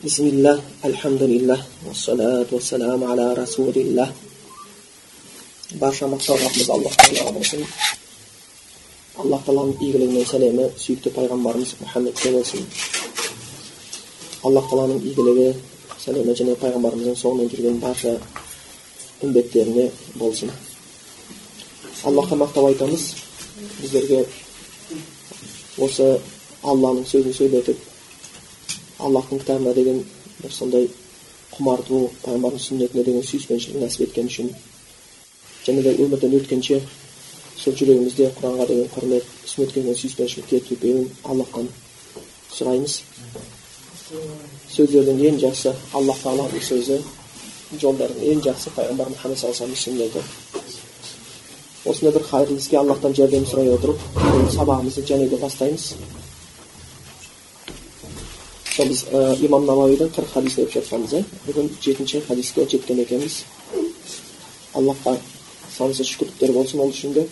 بسم الله الحمد لله والصلاة والسلام على رسول الله барша мақтау раббымыз аллах тағала болсын аллах тағаланың игілігі мен сәлемі сүйікті пайғамбарымыз мұхаммедке болсын аллах тағаланың игілігі сәлемі және пайғамбарымыздың соңынан жүрген барша үмбеттеріне болсын аллахқа мақтау айтамыз біздерге осы алланың сөзін сөйлетіп аллахтың кітабына деген бір сондай құмарту пайғамбардың сүннетіне деген сүйіспеншілік нәсіп еткен үшін және де өмірден өткенше сол жүрегімізде құранға деген құрмет сүннетке деген сүйіспеншілік кетпеуін аллахтан сұраймыз сөздердің ең жақсы аллах тағаланың сөзі жолдардың ең жақсы пайғамбар мұхаммед саллаллаху сүннеті осындай бір қайырлы іске аллахтан жәрдем сұрай отырып сабағымызды және де бастаймыз біз ә, имам навауидің қырық хадис оқып жатқанбыз иә бүгін жетінші хадиске жеткен екенбіз аллахқа сансыз шүкірліктер болсын ол үшін де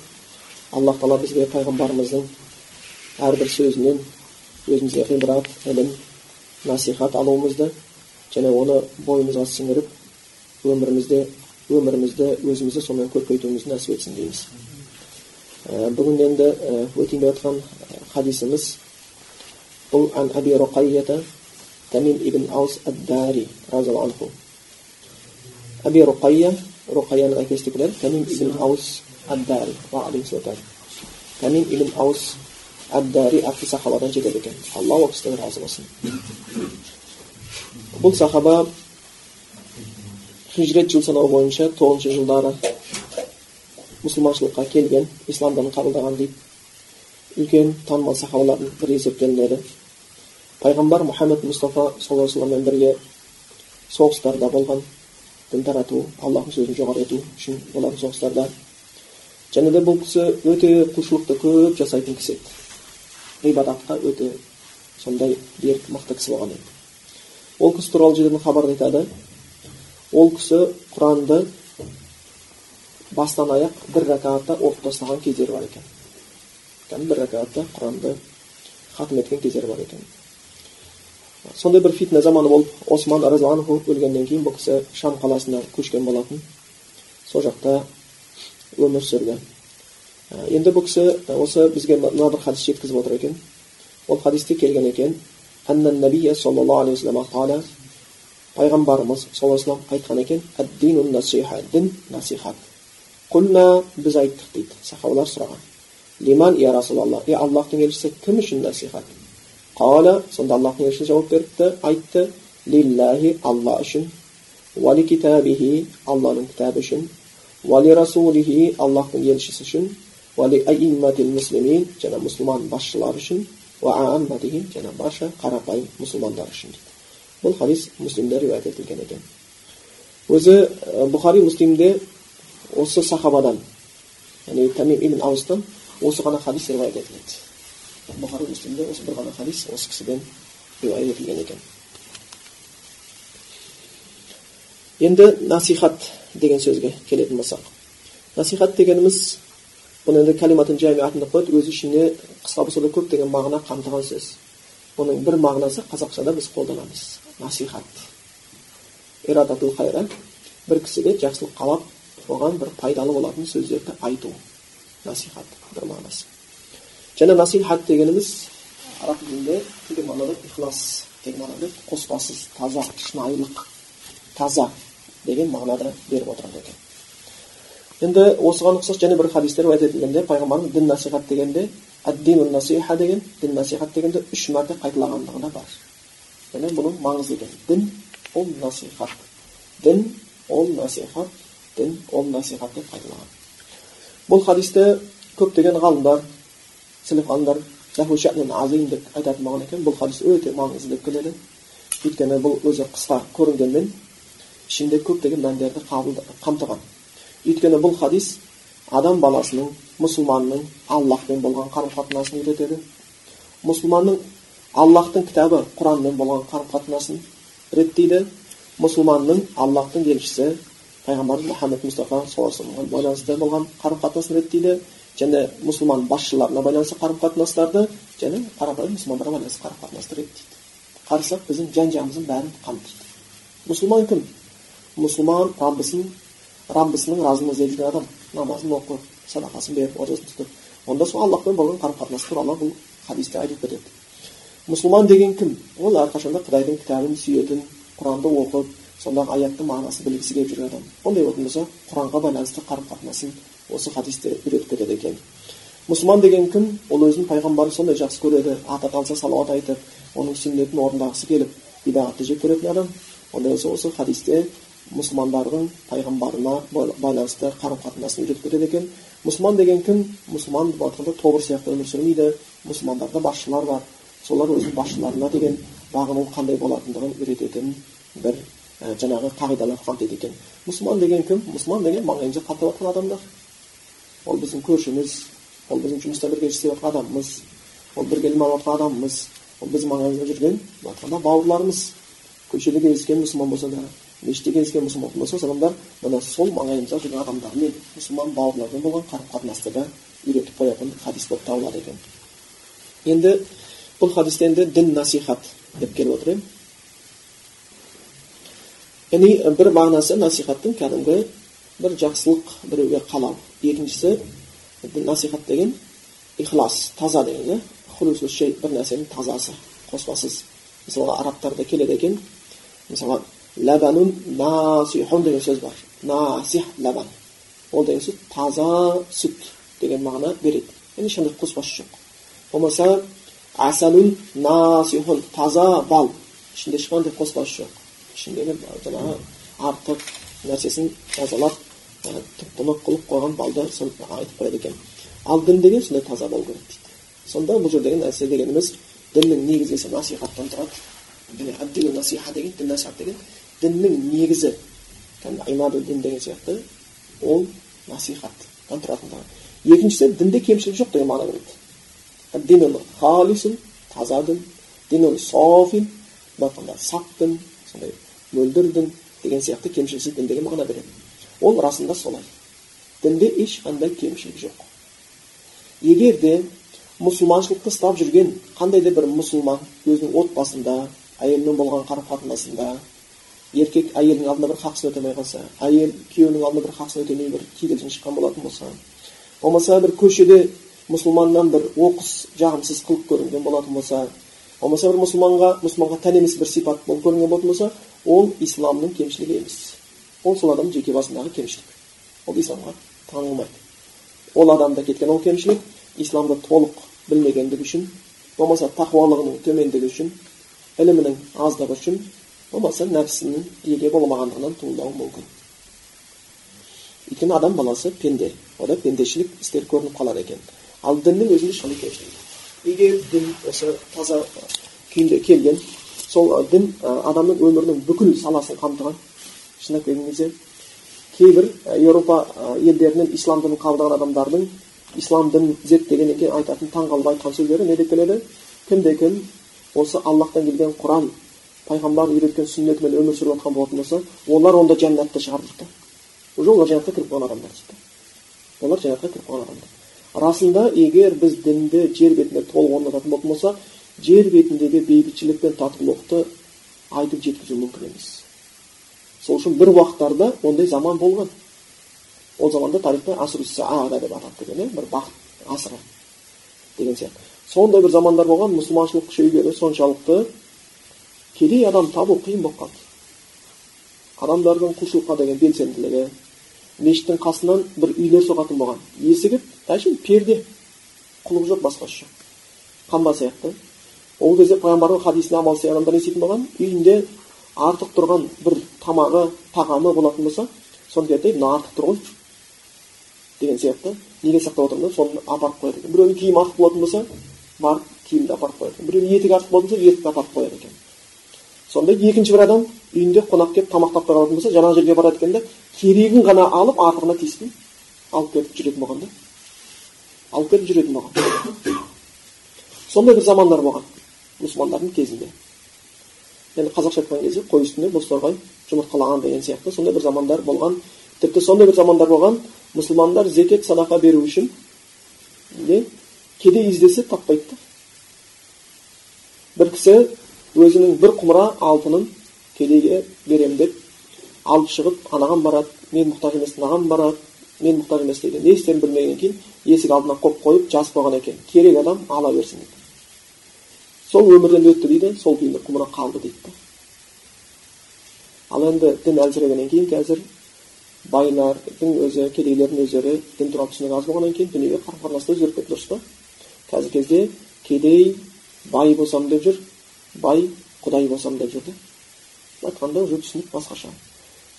аллах тағала бізге пайғамбарымыздың әрбір сөзінен өзімізге ғибрат ілім насихат алуымызды және оны бойымызға сіңіріп өмірімізде өмірімізді өзімізді сонымен көркейтуімізді нәсіп етсін дейміз бүгін енді өтейін деп жатқан хадисіміз бұл ан аби руқайята тамим ибн аус ад дари разиаллаху анху аби руқайя руқаяның әкесі деп келеді тамим ибн аус ад дари тамим ибн аус ад дари атты сахабадан жетеді екен алла ол кісіден разы болсын бұл сахаба хижрет жыл санау бойынша тоғызыншы жылдары мұсылманшылыққа келген ислам дінін қабылдаған дейді үлкен танымал сахабалардың бірі есептелінеді пайғамбар мұхаммед мұстафа саллаллаху вассаламмен бірге соғыстарда болған дін тарату аллахтың сөзін жоғары ету үшін болатын соғыстарда. Және де бұл кісі өте құлшылықты көп жасайтын кісі еді. Ғибадатқа өте сондай берік мықты кісі болған еді. Ол кісі туралы жерден хабарда айтады. Ол кісі құранды бастан аяқ бір рәкатта оқып тастаған кездері бар екен. Бір рәкатта құранды хатым еткен кездері бар екен. Сондай бір фитна заманы болып осман разиаллаху өлгеннен кейін бұл кісі шам қаласына көшкен болатын. Сол жақта өмір сүрді. Енді бұл кісі осы бізге мына бір хадис жеткізіп отыр екен. Ол хадисте келген екен. Саллаллаху алейхи вассалам пайғамбарымыз саллаллаху алейhi айтқан екен дін насихат құлна біз айттық дейді сахабалар сұраған. Лиман я расулалла е аллахтың елшісі кім үшін насихат? Қала сонда аллахтың елшісі жауап беріпті айтты лиллахи алла үшін уали китабихи алланың кітабы үшін уали расулихи аллахтың елшісі үшін уали аимматил муслимин және мұсылман басшылары үшін уаамматихи және барша қарапайым мұсылмандар үшін дейді бұл хадис муслимде риуаят етілген екен өзі бұхари муслимде осы сахабадан яғни тамим ибн аустан осы ғана хадис риуаят етіледі бұхари муслимде осы бір ғана хадис осы кісіден риуаят етілген екен енді насихат деген сөзге келетін болсақ насихат дегеніміз бұны енді калиматын жами деп қояды өз ішіне қысқа болса да көптеген мағына қамтыған сөз оның бір мағынасы қазақшада біз қолданамыз насихат ирадатул хайра бір кісіге жақсылық қалап оған бір пайдалы болатын сөздерді айту насихат бір мағынасы және насихат дегеніміз араб тілінде тілдік мағынада ихлас деген мағынада қоспасыз таза шынайылық таза деген мағынада беріп отырады екен енді осыған ұқсас және бір хадистер уәт етілгенде пайғамбарымыз дін насихат дегенде әддину насиха деген дін насихат дегенде үш мәрте қайталағандығы да бар және бұның маңызды екен дін ол насихат дін ол насихат дін ол насихат деп қайталаған бұл хадисті көптеген ғалымдар ғалымдар азим деп айтатын болған екен бұл хадис өте маңызды деп келеді өйткені бұл өзі қысқа көрінгенмен ішінде көптеген мәндерді қамтыған өйткені бұл хадис адам баласының мұсылманның аллахпен болған қарым қатынасын үйретеді мұсылманның аллахтың кітабы құранмен болған қарым қатынасын реттейді мұсылманның аллахтың елшісі пайғамбар мұхаммед мұстафа саллаллаху алейhi байланысты болған қарым қатынасын реттейді және мұсылман басшыларына байланысты қарым қатынастарды және қарапайым мұсылмандарға байланысты қарым қатынасты реттейді қарасақ біздің жан жағымыздың бәрін қамтиды мұсылман кім мұсылман раббысын раббысының разылығын іздеп жүрген адам намазын оқып садақасын беріп оразасын тұтып онда сол аллахпен болған қарым қатынас туралы бұл хадисте айтылып кетеді мұсылман деген кім ол әрқашанда құдайдың кітабын сүйетін құранды оқып сондағы аяттың мағынасын білгісі келіп жүрген адам ондай болатын болса құранға байланысты қарым қатынасын осы хадисте үйретіп кетеді екен мұсылман деген кім? Ол өзінің пайғамбарын сондай жақсы көреді аты аталса салауат айтып оның сүннетін орындағысы келіп бидағатты жек көретін адам. Ондай болса осы хадисте мұсылмандардың пайғамбарына байланысты қарым қатынасын үйретіп кетеді екен мұсылман деген кім? Мұсылман деп айтқанда тобыр сияқты өмір сүрмейді. Мұсылмандарда басшылар бар. Солар өзінің басшыларына деген бағыну қандай болатындығын үйрететін бір жаңағы қағидалар қамтиды екен. Мұсылман деген кім? Мұсылман деген маңайымызда қамтып жатқан адамдар. Ол біздің көршіміз ол біздің жұмыста бірге істеп жатқан адамымыз ол бірге ілім алып жатқан адамымыз ол біздің маңайымызда жүрген былай айтқанда бауырларымыз. Көшеде кездескен мұсылман болса да мешітте кездескен мұсылман болса осы адамдар мына сол маңайымызда жүрген адамдармен мұсылман бауырлармен болған қарым қатынасты да үйретіп қоятын хадис болып табылады екен. Енді бұл хадисте енді дін насихат деп келіп отыр иә яғни бір мағынасы насихаттың кәдімгі бір жақсылық біреуге қалау. Екіншісі насихат деген ихлас таза деген иә бір нәрсенің тазасы қоспасыз мысалға арабтарда келеді екен мысалға ләбанун насихун деген сөз бар насих ләбан ол деген сөз таза сүт деген мағына береді яғни ешқандай қоспасы жоқ болмаса асалун насихун таза бал ішінде ешқандай қоспасы жоқ ішіндегі жаңағы артық нәрсесін тазалап тұп тұнық қылып қойған балды айтып қояды екен ал дін деген сондай таза болу керек дейді сонда бұл жердегі нәрсе дегеніміз діннің негізгісі насихаттан тұрады насиха деген дін насихат деген діннің негізі кәдімгі деген сияқты ол насихаттан тұратындығы екіншісі дінде кемшілік жоқ деген мағына береді дин халисун таза дін дин софин былай сақ дін сондай мөлдір дін деген сияқты кемшіліксіз дін деген мағына береді ол расында солай. Дінде ешқандай кемшілік жоқ. Егер де мұсылманшылықты ұстап жүрген қандай да бір мұсылман өзінің отбасында әйелімен болған қарым қатынасында еркек әйелдің алдында бір хақысын өтемей қалса әйел күйеуінің алдында бір хақысын өтемей бір кикілжің шыққан болатын болса болмаса бір көшеде мұсылманнан бір оқыс жағымсыз қылық көрінген болатын болса болмаса бір мұсылманға мұсылманға тән емес бір сипат болып көрінген болатын болса ол исламның кемшілігі емес. Ол сол адамның жеке басындағы кемшілік ол исламға таңылмайды ол адамда кеткен ол кемшілік исламды толық білмегендігі үшін болмаса тақуалығының төмендігі үшін ілімінің аздығы үшін болмаса нәпсінің еге болмағандығынан туындауы мүмкін өйткені адам баласы пенде ода пендешілік істер көрініп қалады екен ал діннің өзінде ешқандай кемшілік егер дін осы таза күйінде келген сол дін адамның өмірінің бүкіл саласын қамтыған шындап келген кезде кейбір еуропа елдерінен ислам дінін қабылдаған адамдардың ислам дінін зерттегеннен кейін айтатын таңғалып айтқан сөздері не деп келеді? Кімде кім осы аллахтан келген құран пайғамбар үйреткен сүннетімен өмір сүріп жатқан болатын болса олар онда жәннатты шығар дейді уже олар жәннатқа кіріп қалған адамдар дейді олар жәннатқа кіріп қалған адамдар. Расында егер біз дінді жер бетінде толық орнататын болатын болсақ жер бетіндегі бейбітшілік пен татулықты айтып жеткізу мүмкін емес. Сол үшін бір уақыттарда ондай заман болған ол заманда тарихта асру саада деп аталып кеткен иә бір бақыт асыры деген сияқты. Сондай бір замандар болған мұсылманшылық күшейгені соншалықты кедей адам табу қиын болып қалды. Адамдардың құлшылыққа деген белсенділігі мешіттің қасынан бір үйлер соғатын болған. Есігі әшейін перде. Құлық жоқ басқасы жоқ. Қамба сияқты. Ол кезде пайғамбардың хадисіне амал істеген адамдар не істейтін болған үйінде артық тұрған бір тамағы тағамы болатын болса соны келеді мына артық тұр ғой деген сияқты. Неге сақтап отырмын деп соны апарып қояды екен. Біреудің киімі артық болатын болса барып киімді апарып қояды екен. Біреудің етігі артық болатын болса етікті апарып қояды екен. Сонда екінші бір адам үйінде қонақ келіп тамақтап қалатын болса жаңағы жерге барады екен да керегін ғана алып артығына тиіспей алып кетіп жүретін болған да. Алып кетіп жүретін болған. Сондай бір замандар болған мұсылмандардың кезінде. Енді қазақша айтқан кезде қой үстінде бозторғай жұмыртқалаған деген сияқты сондай бір замандар болған тіпті сондай бір замандар болған мұсылмандар зекет садақа беру үшін не кедей іздесе таппайды бір кісі өзінің бір құмыра алтынын кедейге беремін деп алып шығып анаған барады мен мұқтаж емес мынаған барады мен мұқтаж емес дейді не істерін білмегеннен кейін есік алдына қойып қойып жазып қойған екен керек адам ала берсін дейді сол өмірден өтті дейді сол күйінде құмыра қалды дейді. Ал енді дін әлсірегеннен кейін қазір байлардың өзі кедейлердің өздері дін туралы түсінігі аз болғаннан кейін дүниеге қарым қатынас өзгеріп кетті дұрыс па қазіргі кезде кедей бай болсам деп жүр бай құдай болсам деп жүр да. Айтқанда уже түсінік басқаша.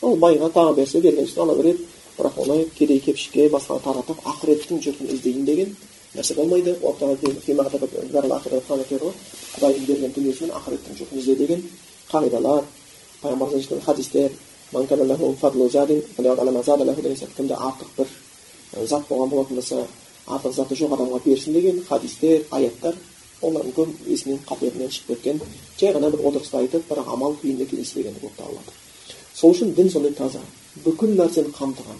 Ол байға тағы берсе бергеншілік ала береді. Бірақ оны кедей кепшікке басқаға таратып ақыреттің жұртын іздейін деген нәрсе болмайды. Құдайдың берген дүниесімен ақыреттің жұртын ізде деген қағидалар пайғамбарымыз хадистер кімде артық бір зат болған болатын болса артық заты жоқ адамға берсін деген хадистер аяттар олардың көп есінен қаперінен шығып кеткен жай ғана бір отырыста айтып бірақ амал күйінде келіспегені болып табылады. Сол үшін дін сондай таза. Бүкіл нәрсені қамтыған.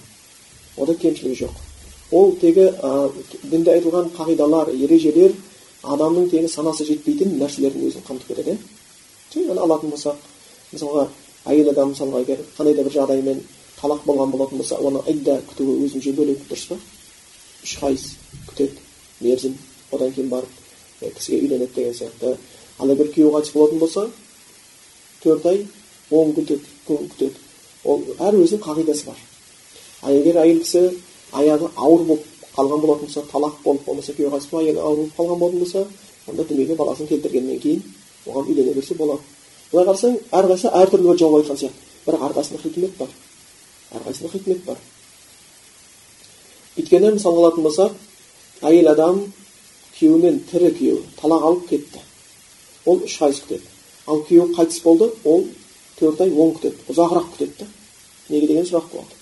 Ода кемшілігі жоқ. Ол тегі ә, дінде айтылған қағидалар ережелер адамның тегі санасы жетпейтін нәрселердің өзін қамтып кетеді иә жай ғана алатын болсақ мысалға әйел адам мысалға егер қандай да бір жағдаймен талақ болған болатын болса оны идда күтуі өзінше бөлек дұрыс па? Үш айыз күтеді мерзім одан кейін барып кісіге үйленеді деген сияқты. Ал егер күйеуі қайтыс болатын болса төрт ай он күн күтеді. Ол әр өзінің қағидасы бар. Ал егер әйел кісі аяғы ауыр болып қалған болатын болса талақ болып болмаса күйеуі қайтыс болып аяғы ауыр болып қалған болатын болса онда дүниеге баласын келтіргеннен кейін оған үйлене берсе болады былай қарасаң әрқайсысы әртүрлі бір жауап айтқан сияқты бірақ әрқайсысында хикмет бар әрқайсысында хикмет бар өйткені мысалға алатын болсақ әйел адам күйеуінен тірі күйеуі талақ алып кетті ол үш ай күтеді ал күйеуі қайтыс болды ол төрт ай он күтеді ұзағырақ күтеді да неге деген сұрақ болады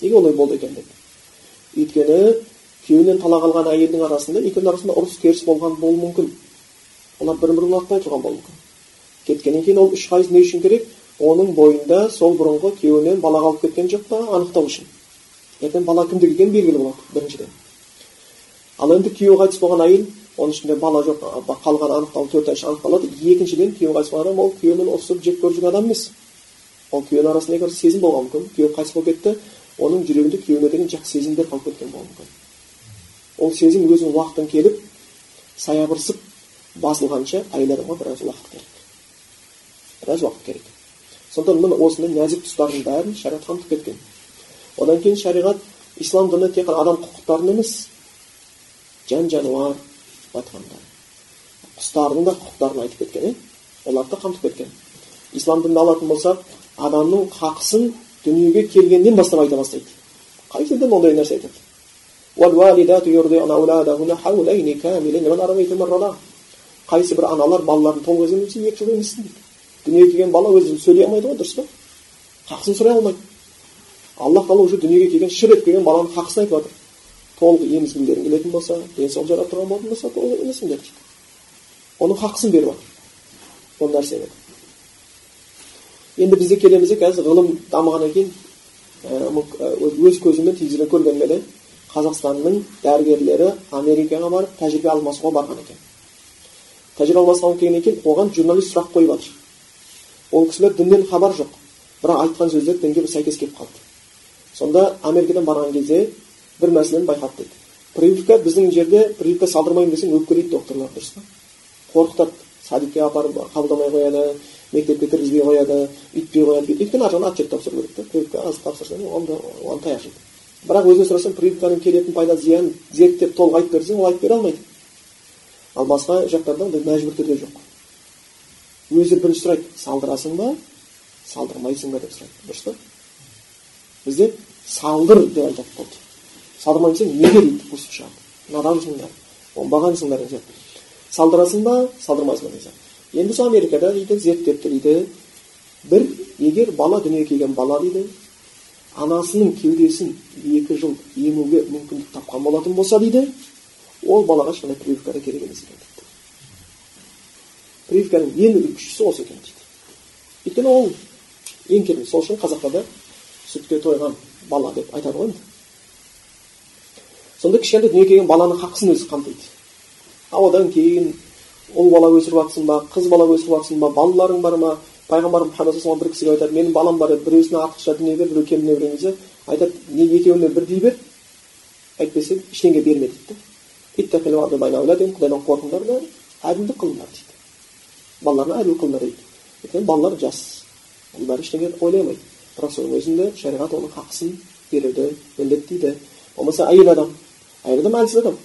неге олай болды екен деп өйткені күйеуінен талақ алған әйелдің арасында екеуінің арасында ұрыс керіс болған болуы мүмкін. Олар бір бірін ұнатпай тұрған болуы мүмкін. Кеткеннен кейін ол үш ай не үшін керек? Оның бойында сол бұрынғы күйеуінен бала қалып кеткен жоқ па? Анықтау үшін. Ертең бала кімдікі екені белгілі болады біріншіден. Ал енді күйеуі қайтыс болған әйел оның ішінде бала жоқ қалғаны анықталды төрт ай ішінде анықталады. Екіншіден күйеуі қайтыс болған адам ол күйеуімен ұрысып жек көріп жүрген адам емес. Ол күйеуінің арасында сезім болған мүмкін. Күйеуі қайтыс болып кетті. Оның жүрегінде күйеуіне деген жақсы сезімдер қалып кеткен болуы мүмкін. Ол сезім өзінің уақытын келіп саябырсып басылғанша әйел адамға біраз уақыт керек. Біраз уақыт керек. Сондықтан міне осындай нәзік тұстардың бәрін шариғат қамтып кеткен. Одан кейін шариғат ислам діні тек қана адам құқықтарын емес жан жануар айтқанда құстардың да құқықтарын айтып кеткен иә оларды да қамтып кеткен. Ислам дінін алатын болсақ адамның хақысын дүниеге келгеннен бастап айта бастайды. Қайсы дін ондай нәрсе айтады? Қайсы бір аналар балаларын толық емізсе екі жыл емізсін дейді. Дүниеге келген бала өзі сөйлей алмайды ғой дұрыс па? Хақысын сұрай алмайды. Аллах тағала уже дүниеге келген шыр етіп келген баланың хақысын айтып жатыр. Толық емізгілерің келетін болса денсаулық жарап тұрған болатын болса толық емізіңдер дейді. Оның хақысын беріп жатыр ол нәрсені енді бізде келеміз де қазір ғылым дамығаннан кейін өз көзіммен телевизордан көргенім еді қазақстанның дәрігерлері америкаға барып тәжірибе алмасуға барған екен тәжірибе алмасуға келгеннен кейін оған журналист сұрақ қойып жатыр ол кісілер діннен хабар жоқ бірақ айтқан сөздер дінге сәйкес келіп қалды сонда америкадан барған кезде бір мәселені байқады дейді прививка біздің жерде прививка салдырмаймын десең өкпелейді докторлар дұрыс па қорқытады садикке апарып қабылдамай қояды мектепке кіргізбей қояды үйтпей қояды өйткені ар жағынан отчет тапсыру керек та прививка аз тапсырсаң оған оған таяқ жейді бірақ өзінен сұрасаң прививканың келетін пайда зиянын зерттеп толық айтып берсең ол айтып бере алмайды ал басқа жақтарда ондай мәжбүр түрде жоқ өзі бірінші сұрайды салдырасың ба салдырмайсың ба деп сұрайды дұрыс па бізде салдыр деп айтады болды салдырмаймын десең неге дейді шығады надансыңдар оңбағансыңдар деген сияқты салдырасың ба салдырмайсың ба деген енді сол америкада дейді зерттепті дейді бір егер бала дүниеге келген бала дейді анасының кеудесін екі жыл емуге мүмкіндік тапқан болатын болса дейді ол балаға ешқандай прививка да керек емес екен дейді прививканың ең күштісі осы екен дейді өйткені ол ең керемет сол үшін қазақтарда сүтке тойған бала деп айтады ғой енді сонда кішкентай дүниеге келген баланың хақысын өзі қамтиды ал одан кейін ұл бала өсіріп жатрсың ба қыз бала өсіріп жатрсың ба балаларың бар ма? Пайғамбар мұхаммад бір кісіге айтады менің балам бар біреусіне артықша дүние бер біреу кем дүние берген кезде айтады не екеуіне бірдей бер әйтпесе ештеңе берме дейді құдайдан қорқыңдар да әділдік қылыңдар дейді. Балаларына әділ қылыңдар дейді. Өйткені балалар жас. Ол бәрі ештеңе ойлай алмайды бірақ соның өзінде шариғат оның хақысын беруді міндеттейді. Болмаса әйел адам әйел адам әлсіз адам.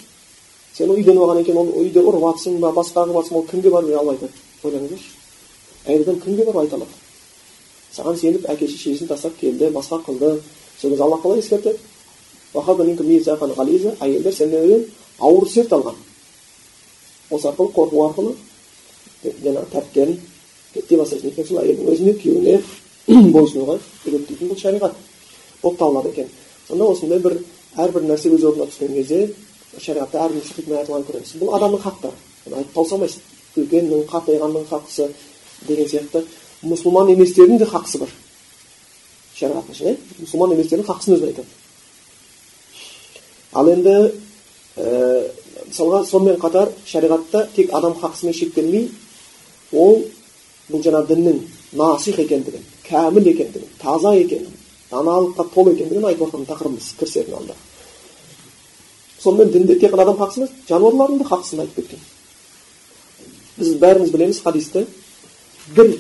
Сен үйленіп алған екен ол үйде ұрып жатрсың ба басқа қылып жатрсың ол кімге барып алла айтады ойлаңыздаршы әйел адам кімге барып айта алады? Саған сеніп әке шешесін тастап келді басқа қылды. Сол кезде алла қалай ескертеді әйелдер сендерден ауыр серт алған. Осы арқылы қорқу арқылы жаңағы тәртіптерін реттей бастайсың өйткені сол әйелдің өзіне күйеуіне бойсұнуға үйретпейтін бұл шариғат. Болып табылады екен. Сонда осындай бір әрбір нәрсе өз орнына түскен кезде шариғатта әрбір хикмет айтылғанын көреміз бұл адамның хақтары оны айтып алмайсың үлкеннің қартайғанның хақысы деген сияқты. Мұсылман еместердің де хақысы бар. Шариғаттың ішінде мұсылман еместердің хақысын өзі айтады. Ал енді ә, сонымен қатар шариғатта тек адам хақысымен шектелмей ол бұл жаңағы діннің насих екендігін кәміл екендігін таза екенін даналыққа толы екендігін айтып отырған тақырыбымыз кірісердің алдында сонымен дінде тек қана адам хақысы емес жануарлардың да хақысын айтып кеткен. Біз бәріміз білеміз хадисті. Бір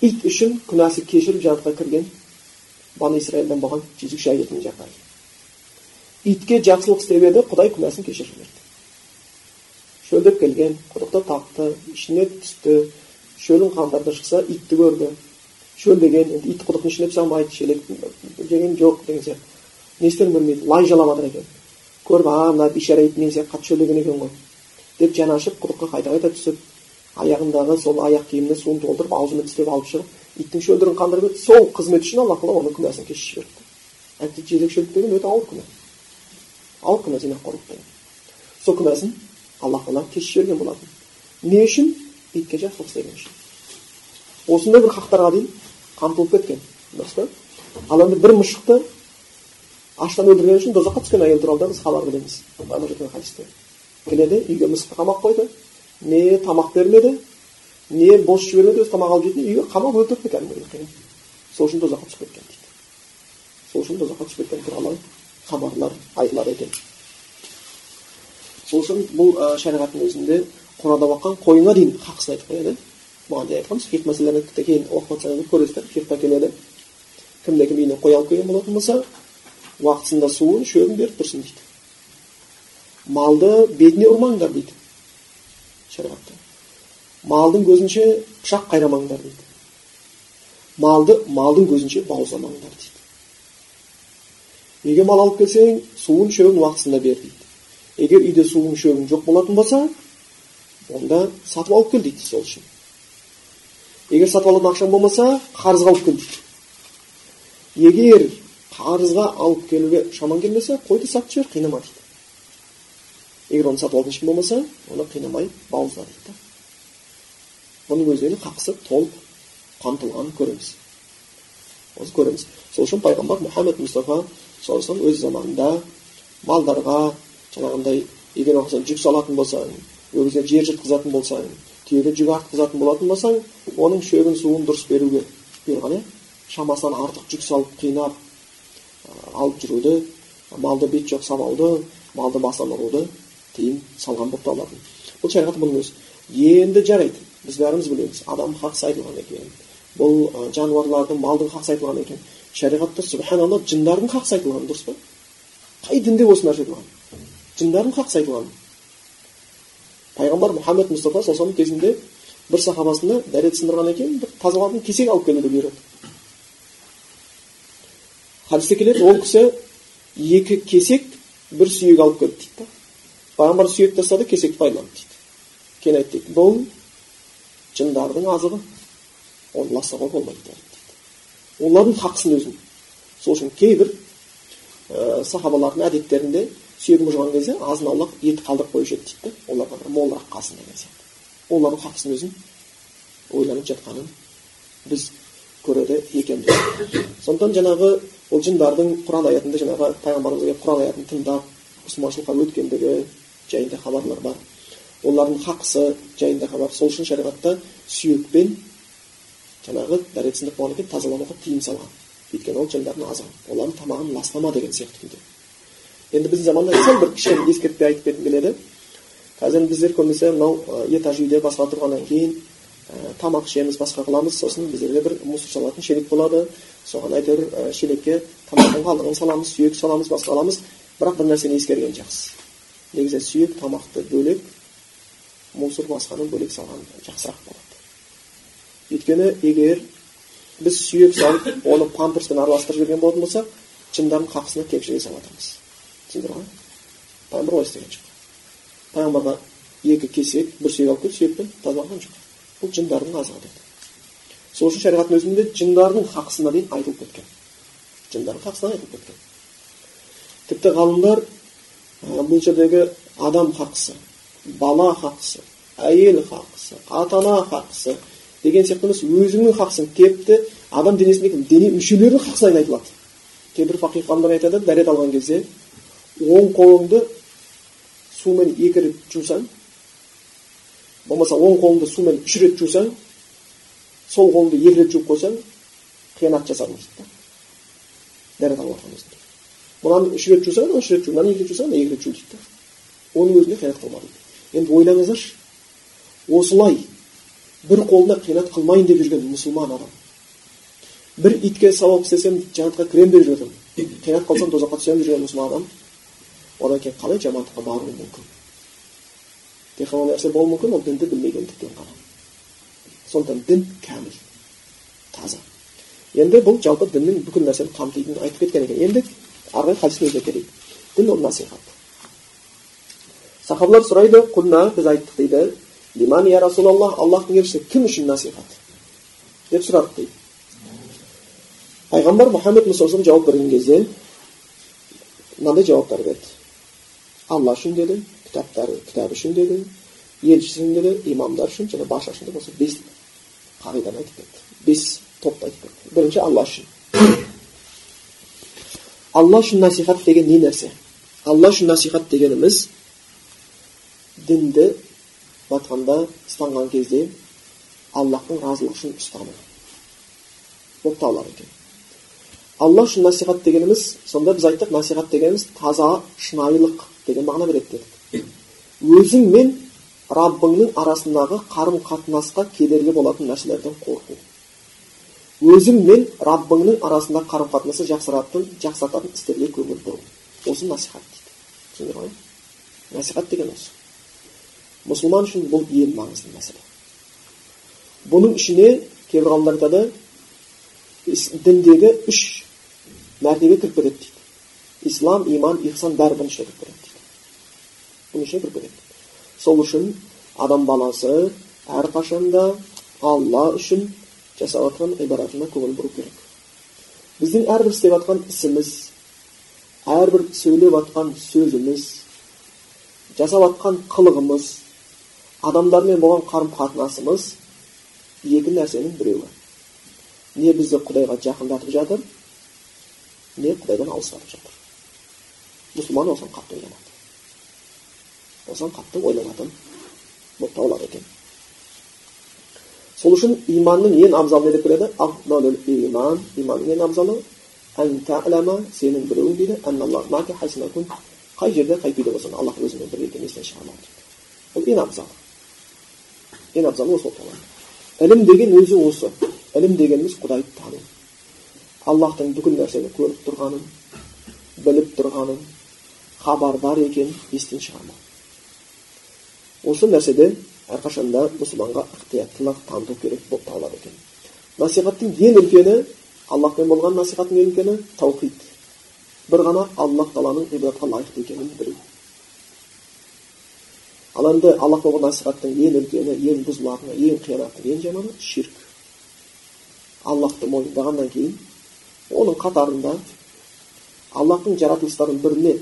ит үшін күнәсі кешіріп жәннатқа кірген бан исраилдан болған жезөкше әйелдің жағдайы итке жақсылық істеп еді құдай күнәсін кешіріп жіберді шөлдеп келген құдықты тапты ішіне түсті шөлін қандырды шықса итті көрді. Шөлдеген енді ит құдықтың ішіне түсе алмайды шелек жеген жоқ деген сияқты. Не істерін білмейді лай жалап жатыр екен. Көріп а мына бейшара ит мен сияқты қатты шөлдеген екен ғой деп жаны ашып құдыққа қайта қайта түсіп аяғындағы сол аяқ киіміне суын толтырып аузымен тістеп алып шығып иттің шөлдірін қандырып еді сол қызмет үшін алла тағала оның күнәсін жіберді әйтпесе жезөкшелік деген өте ауыр күнә ауыр күнә зинақорлық деген сол күнәсін алла тағала кешіріп жіберген болатын не үшін итке жақсылық істеген үшін осындай бір хақтарға дейін қамтылып кеткен дұрыс па ал енді бір мұшықты аштан өлтіргені үшін тозаққа түскен әйел туралы да біз хабар білеміз. Хадисте. Келеді үйге мысықты қамап қойды. Не тамақ бермеді не бос жібермеді өзі тамақ алып жейді үйге қамап өлтіріпті кәдімгідей сол үшін тозаққа түсіп кеткен дейді. Сол үшін тозаққа түсіп кеткен туралы хабарлар айтылады екен. Сол үшін бұл шариғаттың өзінде қорада баққан қойыңа дейін хақысын айтып қояды. Бұған дейін айтқанбыз фиқ мәселелерді кейін оқып жатсаңыздар көресіздер фиқта келеді. Кімде кім үйіне қой алып келген болатын болса уақытысында суын шөбін беріп тұрсын дейді малды бетіне ұрмаңдар дейді шариғатта малдың көзінше пышақ қайрамаңдар дейді малды малдың көзінше бауыздамаңдар дейді егер мал алып келсең суын шөбін уақытысында бер дейді егер үйде суың шөбің жоқ болатын болса онда сатып алып кел дейді сол үшін егер сатып алатын ақшаң болмаса қарызға алып кел дейді егер қарызға алып келуге шамаң келмесе қойды сатып жібер қинама дейді. Егер оны сатып алатын ешкім болмаса оны қинамай бауызда дейді. Да бұның өзіне хақысы толық қамтылғанын көреміз. Осы көреміз. Сол үшін пайғамбар мұхаммед мұстафа саллаллаху өз заманында малдарға жаңағындай егер жүк салатын болсаң өгізге жер жыртқызатын болсаң түйеге жүк артқызатын болатын болсаң оның шөбін суын дұрыс беруге бұйырған иә шамасынан артық жүк салып қинап алып жүруді малды бет жоқ самауды малды бастан ұруды тыйым салған болып табылатын бұл шариғат бұның өзі енді жарайды біз бәріміз білеміз адам хақысы айтылған екен бұл жануарлардың малдың хақысы айтылған екен шариғатта субханалла жындардың хақысы айтылған дұрыс па қай дінде осы нәрсе айтылған жындардың хақысы айтылған пайғамбар мұхаммед мұстафа саллаллаху кезінде бір сахабасына дәрет сындырған екен бір тазалатын кесек алып келуді бұйырады хадисте келеді ол кісі екі кесек бір сүйек алып келді дейді да пайғамбар сүйек тастады кесекті пайдаланды дейді кейін айтты дейді бұл жындардың азығы оны ластауға болмайды дейді олардың хақысын өзін сол үшін кейбір ә, сахабалардың әдеттерінде сүйегін жуған кезде азын аулақ ет қалдырып қоюшы еді дейді да оларға бір молырақ қалсын деген сияқты олардың хақысын өзін ойланып жатқанын біз көреді екенбіз сондықтан жаңағы ол жындардың құран аятында жаңағы пайғамбарымызға құран аятын тыңдап мұсылманшылыққа өткендігі жайында хабарлар бар. Олардың хақысы жайында хабар. Сол үшін шариғатта сүйекпен жаңағы дәретсіздік болған екен тазалануға тыйым салған. Өйткені ол жындардың азығы. Олардың тамағын ластама деген сияқты күйде енді біздің заманда сәл бір кішкене ескертпе айтып кеткім келеді. Қазір біздер көбінесе мынау этаж үйде басқа тұрғаннан кейін тамақ ішеміз басқа қыламыз сосын біздерде бір мусор салатын шелек болады. Соған әйтеуір ә, шелекке тамақтың қалдығын саламыз сүйек саламыз басқа аламыз. Бірақ бір нәрсені ескерген жақсы. Негізі сүйек тамақты бөлек мусор басқаны бөлек салған жақсырақ болады. Өйткені егер біз сүйек салып оны памперспен араластырып жіберген болатын болсақ жындардың қақысына кепшіге салып жатырмыз түсіндіңдер ғой пайғамбар олай істеген жоқ. Пайғамбарға екі кесек бір сүйек алып келіп сүйекпен тазаланған жоқ. Бұл жындардың азығы деді сол үшін шариғаттың өзінде жындардың хақысына дейін айтылып кеткен жындардың хақысына айтылып кеткен тіпті ғалымдар бұл жердегі адам хақысы бала хақысы әйел хақысы ата ана хақысы деген сияқты емес өзіңнің хақысың тіпті адам денесіндегі дене мүшелерінің хақысына айтылады кейбір фақих ғалымдар айтады дәрет алған кезде оң қолыңды сумен екі рет жусаң болмаса оң қолыңды сумен үш рет жусаң сол қолыңды екі рет жуып қойсаң қиянат жасадың дейді да дәрет алып жатқан кезінде мынаны үш рет жусаң үш рет жу мынаны екі рет жусаң екі рет жу дейді да оның өзіне қиянат қылма дейді енді ойлаңыздаршы осылай бір қолына қиянат қылмайын деп жүрген мұсылман адам бір итке сауап істесем жәннатқа кіремін деп жүрген қиянат қылсам тозаққа түсемін деп жүрген мұсылман адам одан кейін қалай жамандыққа баруы мүмкін тек қана нәрсе болуы мүмкін ол дінді білмегендіктен ғана сондықтан дін кәміл таза енді бұл жалпы діннің бүкіл нәрсені қамтитынын айтып кеткен енді ары қарай хадистің өзіне келейік дін ол насихат сахабалар сұрайды құлна біз айттық дейді лиман я расулаллах аллахтың елшісі кім үшін насихат деп сұрадық дейді пайғамбар мұхаммед мұсалам жауап берген кезде мынандай жауаптар берді алла үшін деді кітаптары елшісі үшін деді имамдар үшін және барша үшін деп осы бес қағиданы айтып кетті бес топты айтып кетті бірінші алла үшін алла үшін насихат деген не нәрсе алла үшін насихат дегеніміз дінді айтқанда ұстанған кезде аллахтың разылығы үшін ұстану болып табылады екен алла үшін насихат дегеніміз сонда біз айттық насихат дегеніміз таза шынайылық деген мағына береді дедік өзің мен раббыңның арасындағы қарым қатынасқа кедергі болатын нәрселерден қорқу. Өзің мен раббыңның арасындағы қарым қатынасты жақсаратын жақсартатын істерге көңіл бұру. Осы насихат дейді. Түсіндіңдер ғой насихат деген осы. Мұсылман үшін бұл ең маңызды мәселе. Бұның ішіне кейбір ғалымдар айтады діндегі үш мәртебе кіріп кетеді дейді. Ислам иман ихсан бәрі бұның ішіне кіріп кетеді кетеді сол үшін адам баласы әрқашанда алла үшін жасап жатқан ғибадатына көңіл бұру керек біздің әрбір істеп жатқан ісіміз әрбір сөйлеп жатқан сөзіміз жасап жатқан қылығымыз адамдармен болған қарым қатынасымыз екі нәрсенің біреуі не бізді құдайға жақындатып жатыр не құдайдан алыстатып жатыр мұсылман осыған қатты ойланады осыған қатты ойланатын болып табылады екен сол үшін иманның ең абзалы не деп келеді иман иманның ең абзалы сенің білуің дейді қай жерде қай күйде болсаң аллах өзіңмен бірге екенін естен шығармау бұл ең абзалы ең абзалы осы болып табылады ілім деген өзі осы ілім дегеніміз құдайды тану аллахтың бүкіл нәрсені көріп тұрғанын біліп тұрғанын хабардар екенін естен шығармау осы нәрседе әрқашанда мұсылманға ықтияттылық таныту керек болып табылады екен. Насихаттың ең үлкені аллахпен болған насихаттың ең үлкені таухид. бір ғана аллах тағаланың ғибадатқа лайықты екенін білу. Ал енді аллах болған насихаттың ең үлкені ең бұзылатыны ең қиянаты ең жаманы ширк. Аллахты мойындағаннан кейін оның қатарында аллахтың жаратылыстарының біріне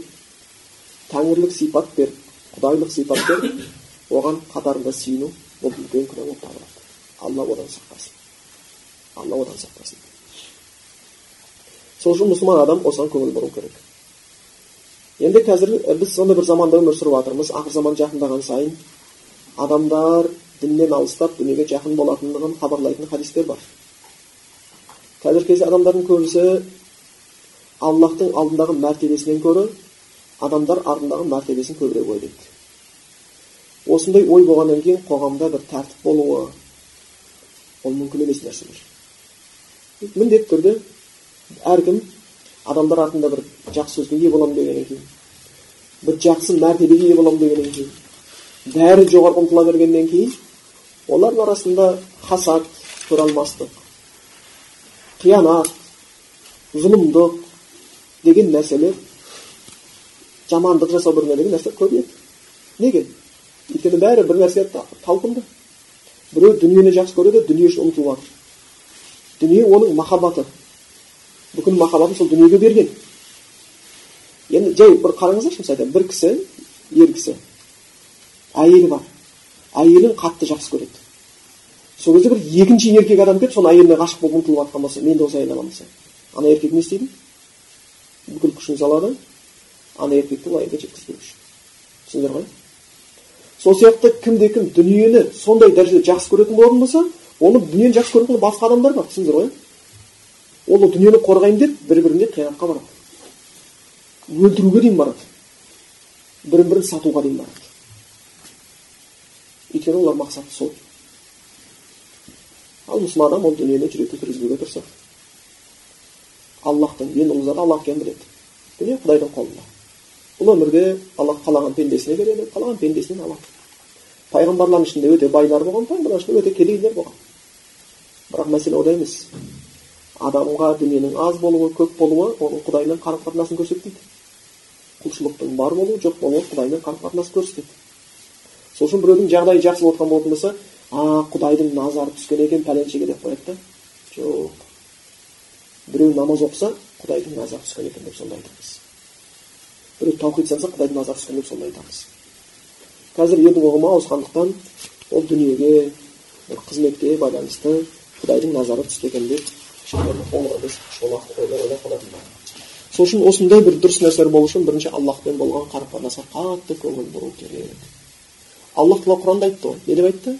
тәңірлік сипат беріп құдайлық сипат беріп оған қатарында сүйіну бұл үлкен күнә болып табылады алла одан сақтасын алла одан сақтасын сол үшін мұсылман адам осыған көңіл бұру керек енді қазір біз сондай бір заманда өмір сүріп жатырмыз ақыр заман жақындаған сайын адамдар діннен алыстап дүниеге жақын болатындығын хабарлайтын хадистер бар қазіргі кезде адамдардың көбісі аллахтың алдындағы мәртебесінен гөрі адамдар артындағы мәртебесін көбірек ойлайды осындай ой болғаннан кейін қоғамда бір тәртіп болуы ол мүмкін емес нәрселер. Міндетті түрде әркім адамдар артында бір жақсы сөзге ие боламын дегеннен кейін бір жақсы мәртебеге ие боламын дегеннен кейін бәрі жоғары ұмтыла бергеннен кейін олардың арасында хасад көре алмастық қиянат зұлымдық деген нәрселер жамандық жасау біріне деген нәрсе көбейеді неге? Өйткені бәрі бір нәрсеге талпынды біреу дүниені жақсы көреді дүние үшін ұмтылып жатыр дүние оның махаббаты бүкіл махаббатын сол дүниеге берген енді жай бір қараңыздаршы мысалы бір кісі ер кісі әйелі бар әйелін қатты жақсы көреді сол кезде бір екінші еркек адам келіп соның әйеліне ғашық болып ұмтылып жатқан болса мен де осы әйел аламын десе ана еркек не істейді бүкіл күшін салады ана еркекті ол әйелге жеткізбеу үшін түсіндіңдер ғой сол сияқты кімде кім дүниені сондай дәрежеде жақсы көретін болатын болса оны дүниені жақсы көретін басқа адамдар бар түсіндіңдер ғой. Ол дүниені қорғаймын деп бір біріне қиянатқа барады. Өлтіруге дейін барады. Бірін бірін сатуға дейін барады. Өйткені олар мақсаты сол. Ал мұсылман адам ол дүниені жүрекке кіргізбеуге тырысады. Аллахтың ең ұлы заты аллах екенін біледі. Дүние құдайдың қолында. Бұл өмірге аллах қалаған пендесіне береді қалаған пендесінен алады пайғамбарлардың ішінде өте байлар болған пайғамбарлардың ішінде өте кедейлер болған бірақ мәселе ода емес адамға дүниенің аз болуы көп болуы оның құдаймен қарым қатынасын көрсетпейді құлшылықтың бар болуы жоқ болуы құдаймен қарым қатынас көрсетеді сол үшін біреудің жағдайы жақсы болып жатқан болатын болса а құдайдың назары түскен екен пәленшеге деп қояды да жоқ біреу намаз оқыса құдайдың назары түскен екен деп сонда айтамыз біреу таухид санса құдайдың назары деп сонда айтамыз қазір елдің ұғымы ауысқандықтан ол дүниеге бір қызметке байланысты құдайдың назары түсті екен деп сол үшін осындай бір дұрыс нәрселер болу үшін бірінші аллахпен болған қарым қатынасқа қатты көңіл бұру керек. Аллах тағала құранда айтты ғой. Не деп айтты?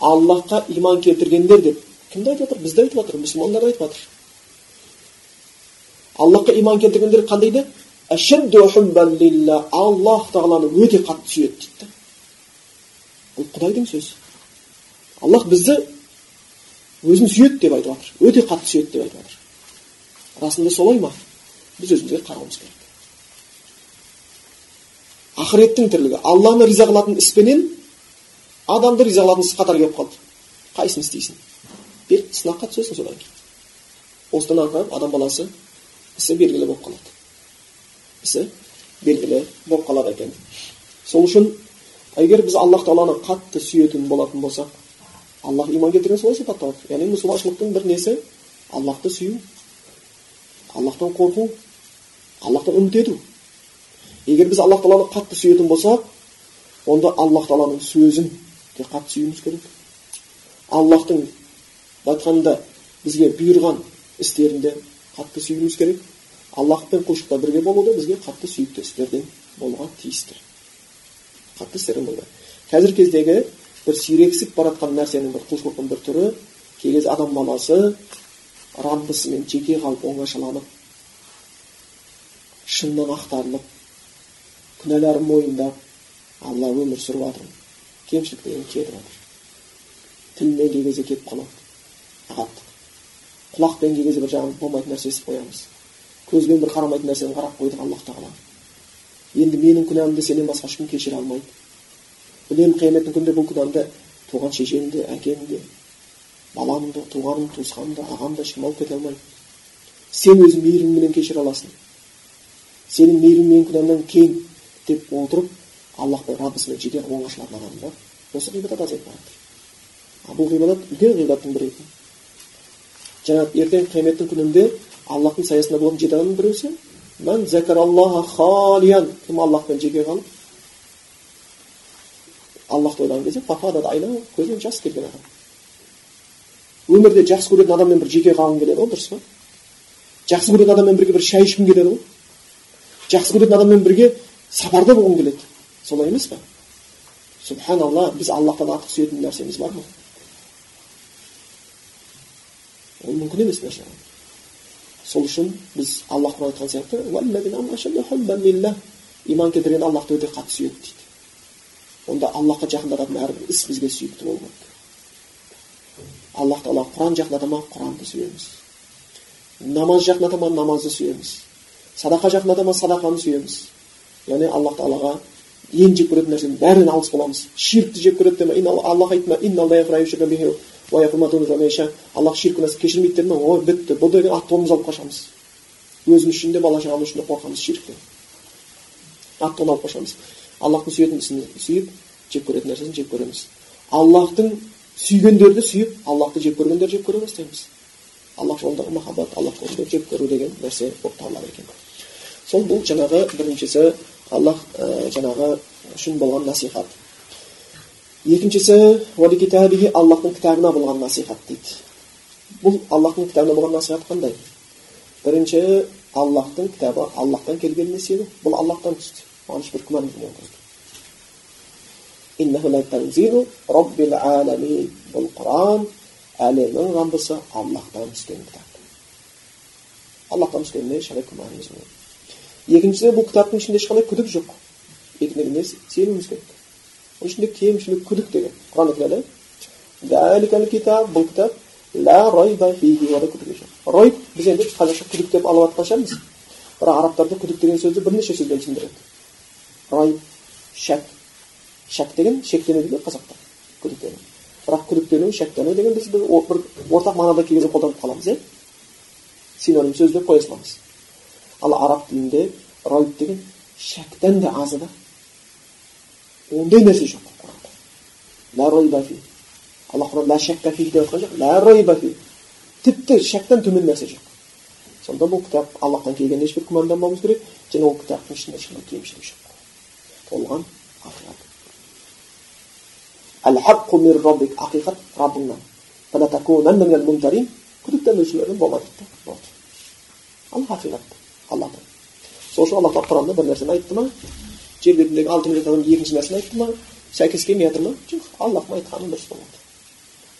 Аллахқа иман келтіргендер деп. Кімді айтып жатыр бізді айтып жатыр мұсылмандарды айтып жатыр аллахқа иман келтіргендер қандай дейді аллах тағаланы өте қатты сүйеді дейді бұл құдайдың сөзі аллах бізді өзін сүйеді деп айтып жатыр өте қатты сүйеді деп айтып жатыр расында солай ма біз өзімізге қарауымыз керек ақыреттің тірлігі алланы риза қылатын іспенен адамды риза қылатын іс қатар келіп қалды қайсысын істейсің бер сынаққа түсесің содан кейін осыдан ары адам баласы ісі белгілі болып қалады ісі белгілі болып қалады екен сол үшін егер біз аллах тағаланы қатты сүйетін болатын болсақ аллах иман келтірген солай сипатталады яғни мұсылманшылықтың бір несі аллахты сүю аллахтан қорқу аллахтан үміт ету егер біз аллах тағаланы қатты сүйетін болсақ онда аллах тағаланың сөзін де қатты сүюіміз керек аллахтың айтқанда бізге бұйырған істерінде қатты сүюіміз керек. Аллахпен құлшылықта бірге болуда бізге қатты сүйікті істерден болуға тиісті қатты істерден болу қазіргі кездегі бір сирексіп бара жатқан нәрсенің бір құлшылықтың бір түрі кей адам баласы раббысымен жеке қалып оңашаланып шыннан ақтарылып күнәларын мойындап алла өмір сүріп жатырмын кемшіліктерін кетіп жатыр. Тілмен кей кезде кетіп қалады. Ағаттық құлақпен кей кезде бір жаңағы болмайтын нәрсе естіп қоямыз. Көзбен бір қарамайтын нәрсені қарап қойдық аллах тағала. Енді менің күнәмді сенен басқа ешкім кешіре алмайды. Білемін қияметтің күнінде бұл күнәмді туған шешем де әкем де балам да туғаным туысқаным да ағам да ешкім алып кете алмайды. Сен өзің мейіріміңменен кешіре аласың. Сенің мейірімің менің күнәмнан кең деп отырып аллахпен раббысымен жеке оңашалатын адамдар осы ғибадат азайып бара жатыр бұл ғибадат үлкен ғибадаттың бірі екен жаңағы ертең қияметтің күнінде аллахтың саясында болатын жеті адамның біреусі кім аллахпен жеке қалып аллахты ойлаған кезде көзінен жас келген адам өмірде жақсы көретін адаммен бір жеке қалғың келеді ғой дұрыс па жақсы көретін адаммен бірге бір шай ішкің келеді ғой жақсы көретін адаммен бірге сапарда болғың келеді солай емес па субханалла біз аллахтан артық сүйетін нәрсеміз бар ма ол мүмкін емес нәрсе сол үшін біз аллах айтқан сияқты иман келтірген аллахты өте қатты сүйеді дейді онда аллахқа жақындататын әрбір іс бізге сүйікті болу керек аллах тағала құран жақындата ма құранды сүйеміз намаз жақындата ма намазды сүйеміз садақа жақындата ма садақаны сүйеміз яғни аллах тағалаға ең жек көретін нәрсенің бәрінен алыс боламыз ширкті жек көреді ме аллах айтты ма аллах ширк күнәсін кешірмейді деді ма ой бітті бұл деген ат алып қашамыз өзіміз үшін де бала шағамыз үшін де қорқамыз ширктен ат алып қашамыз аллахтың сүйетін ісін сүйіп жек көретін нәрсесін жек көреміз аллахтың сүйгендерді сүйіп аллахты жек көргендерді жек көре бастаймыз аллах жолындағы махаббат аллах жолында жек көру деген нәрсе болып табылады екен сол бұл жаңағы біріншісі аллах жаңағы үшін болған насихат екіншісі аллахтың кітабына болған насихат дейді бұл аллахтың кітабына болған насихат қандай бірінші аллахтың кітабы аллахтан келгеніне сену бұл аллахтан түсті оған ешбір керек бұл құран әлемнің раббысы аллахтан түскен кітап аллахтан түскеніне ешқандай күмәніміз болмайды екіншісі бұл кітаптың ішінде ешқандай күдік жоқ екіншісіне сенуіміз керек ішінде кемшілік күдік деген кітап бұл кітап райб біз енді қазақша күдік деп алып жатқан шығармыз бірақ арабтарда күдік деген сөзді бірнеше сөзбен түсіндіреді райб шәк шәк деген шектену дейді қазақта күдіктену бірақ күдіктену шәктену деген біз бір ортақ мағынада кей кезде қолданып қаламыз иә синоним сөз деп қоя саламыз ал араб тілінде райб деген шәктен де азы да ондай нәрсе жоқ алла құран деп жоқ тіпті шәктен төмен нәрсе жоқ сонда бұл кітап аллахтан келгеніне ешбір күмәнданбауымыз керек және ол кітаптың ішінде ешқандай кемшілік жоқ толған ақиқат ақиқат раббыңнан күдіктенушілерден дейді болды ал ақиқат алладан сол үшін алла тағала құранда бір нәрсені айтты ма жер бетіндегі алты миллиард адам екінші нәрсені айтты ма сәйкес келмей жатыр ма? Жоқ аллахтың айтқаны дұрыс болады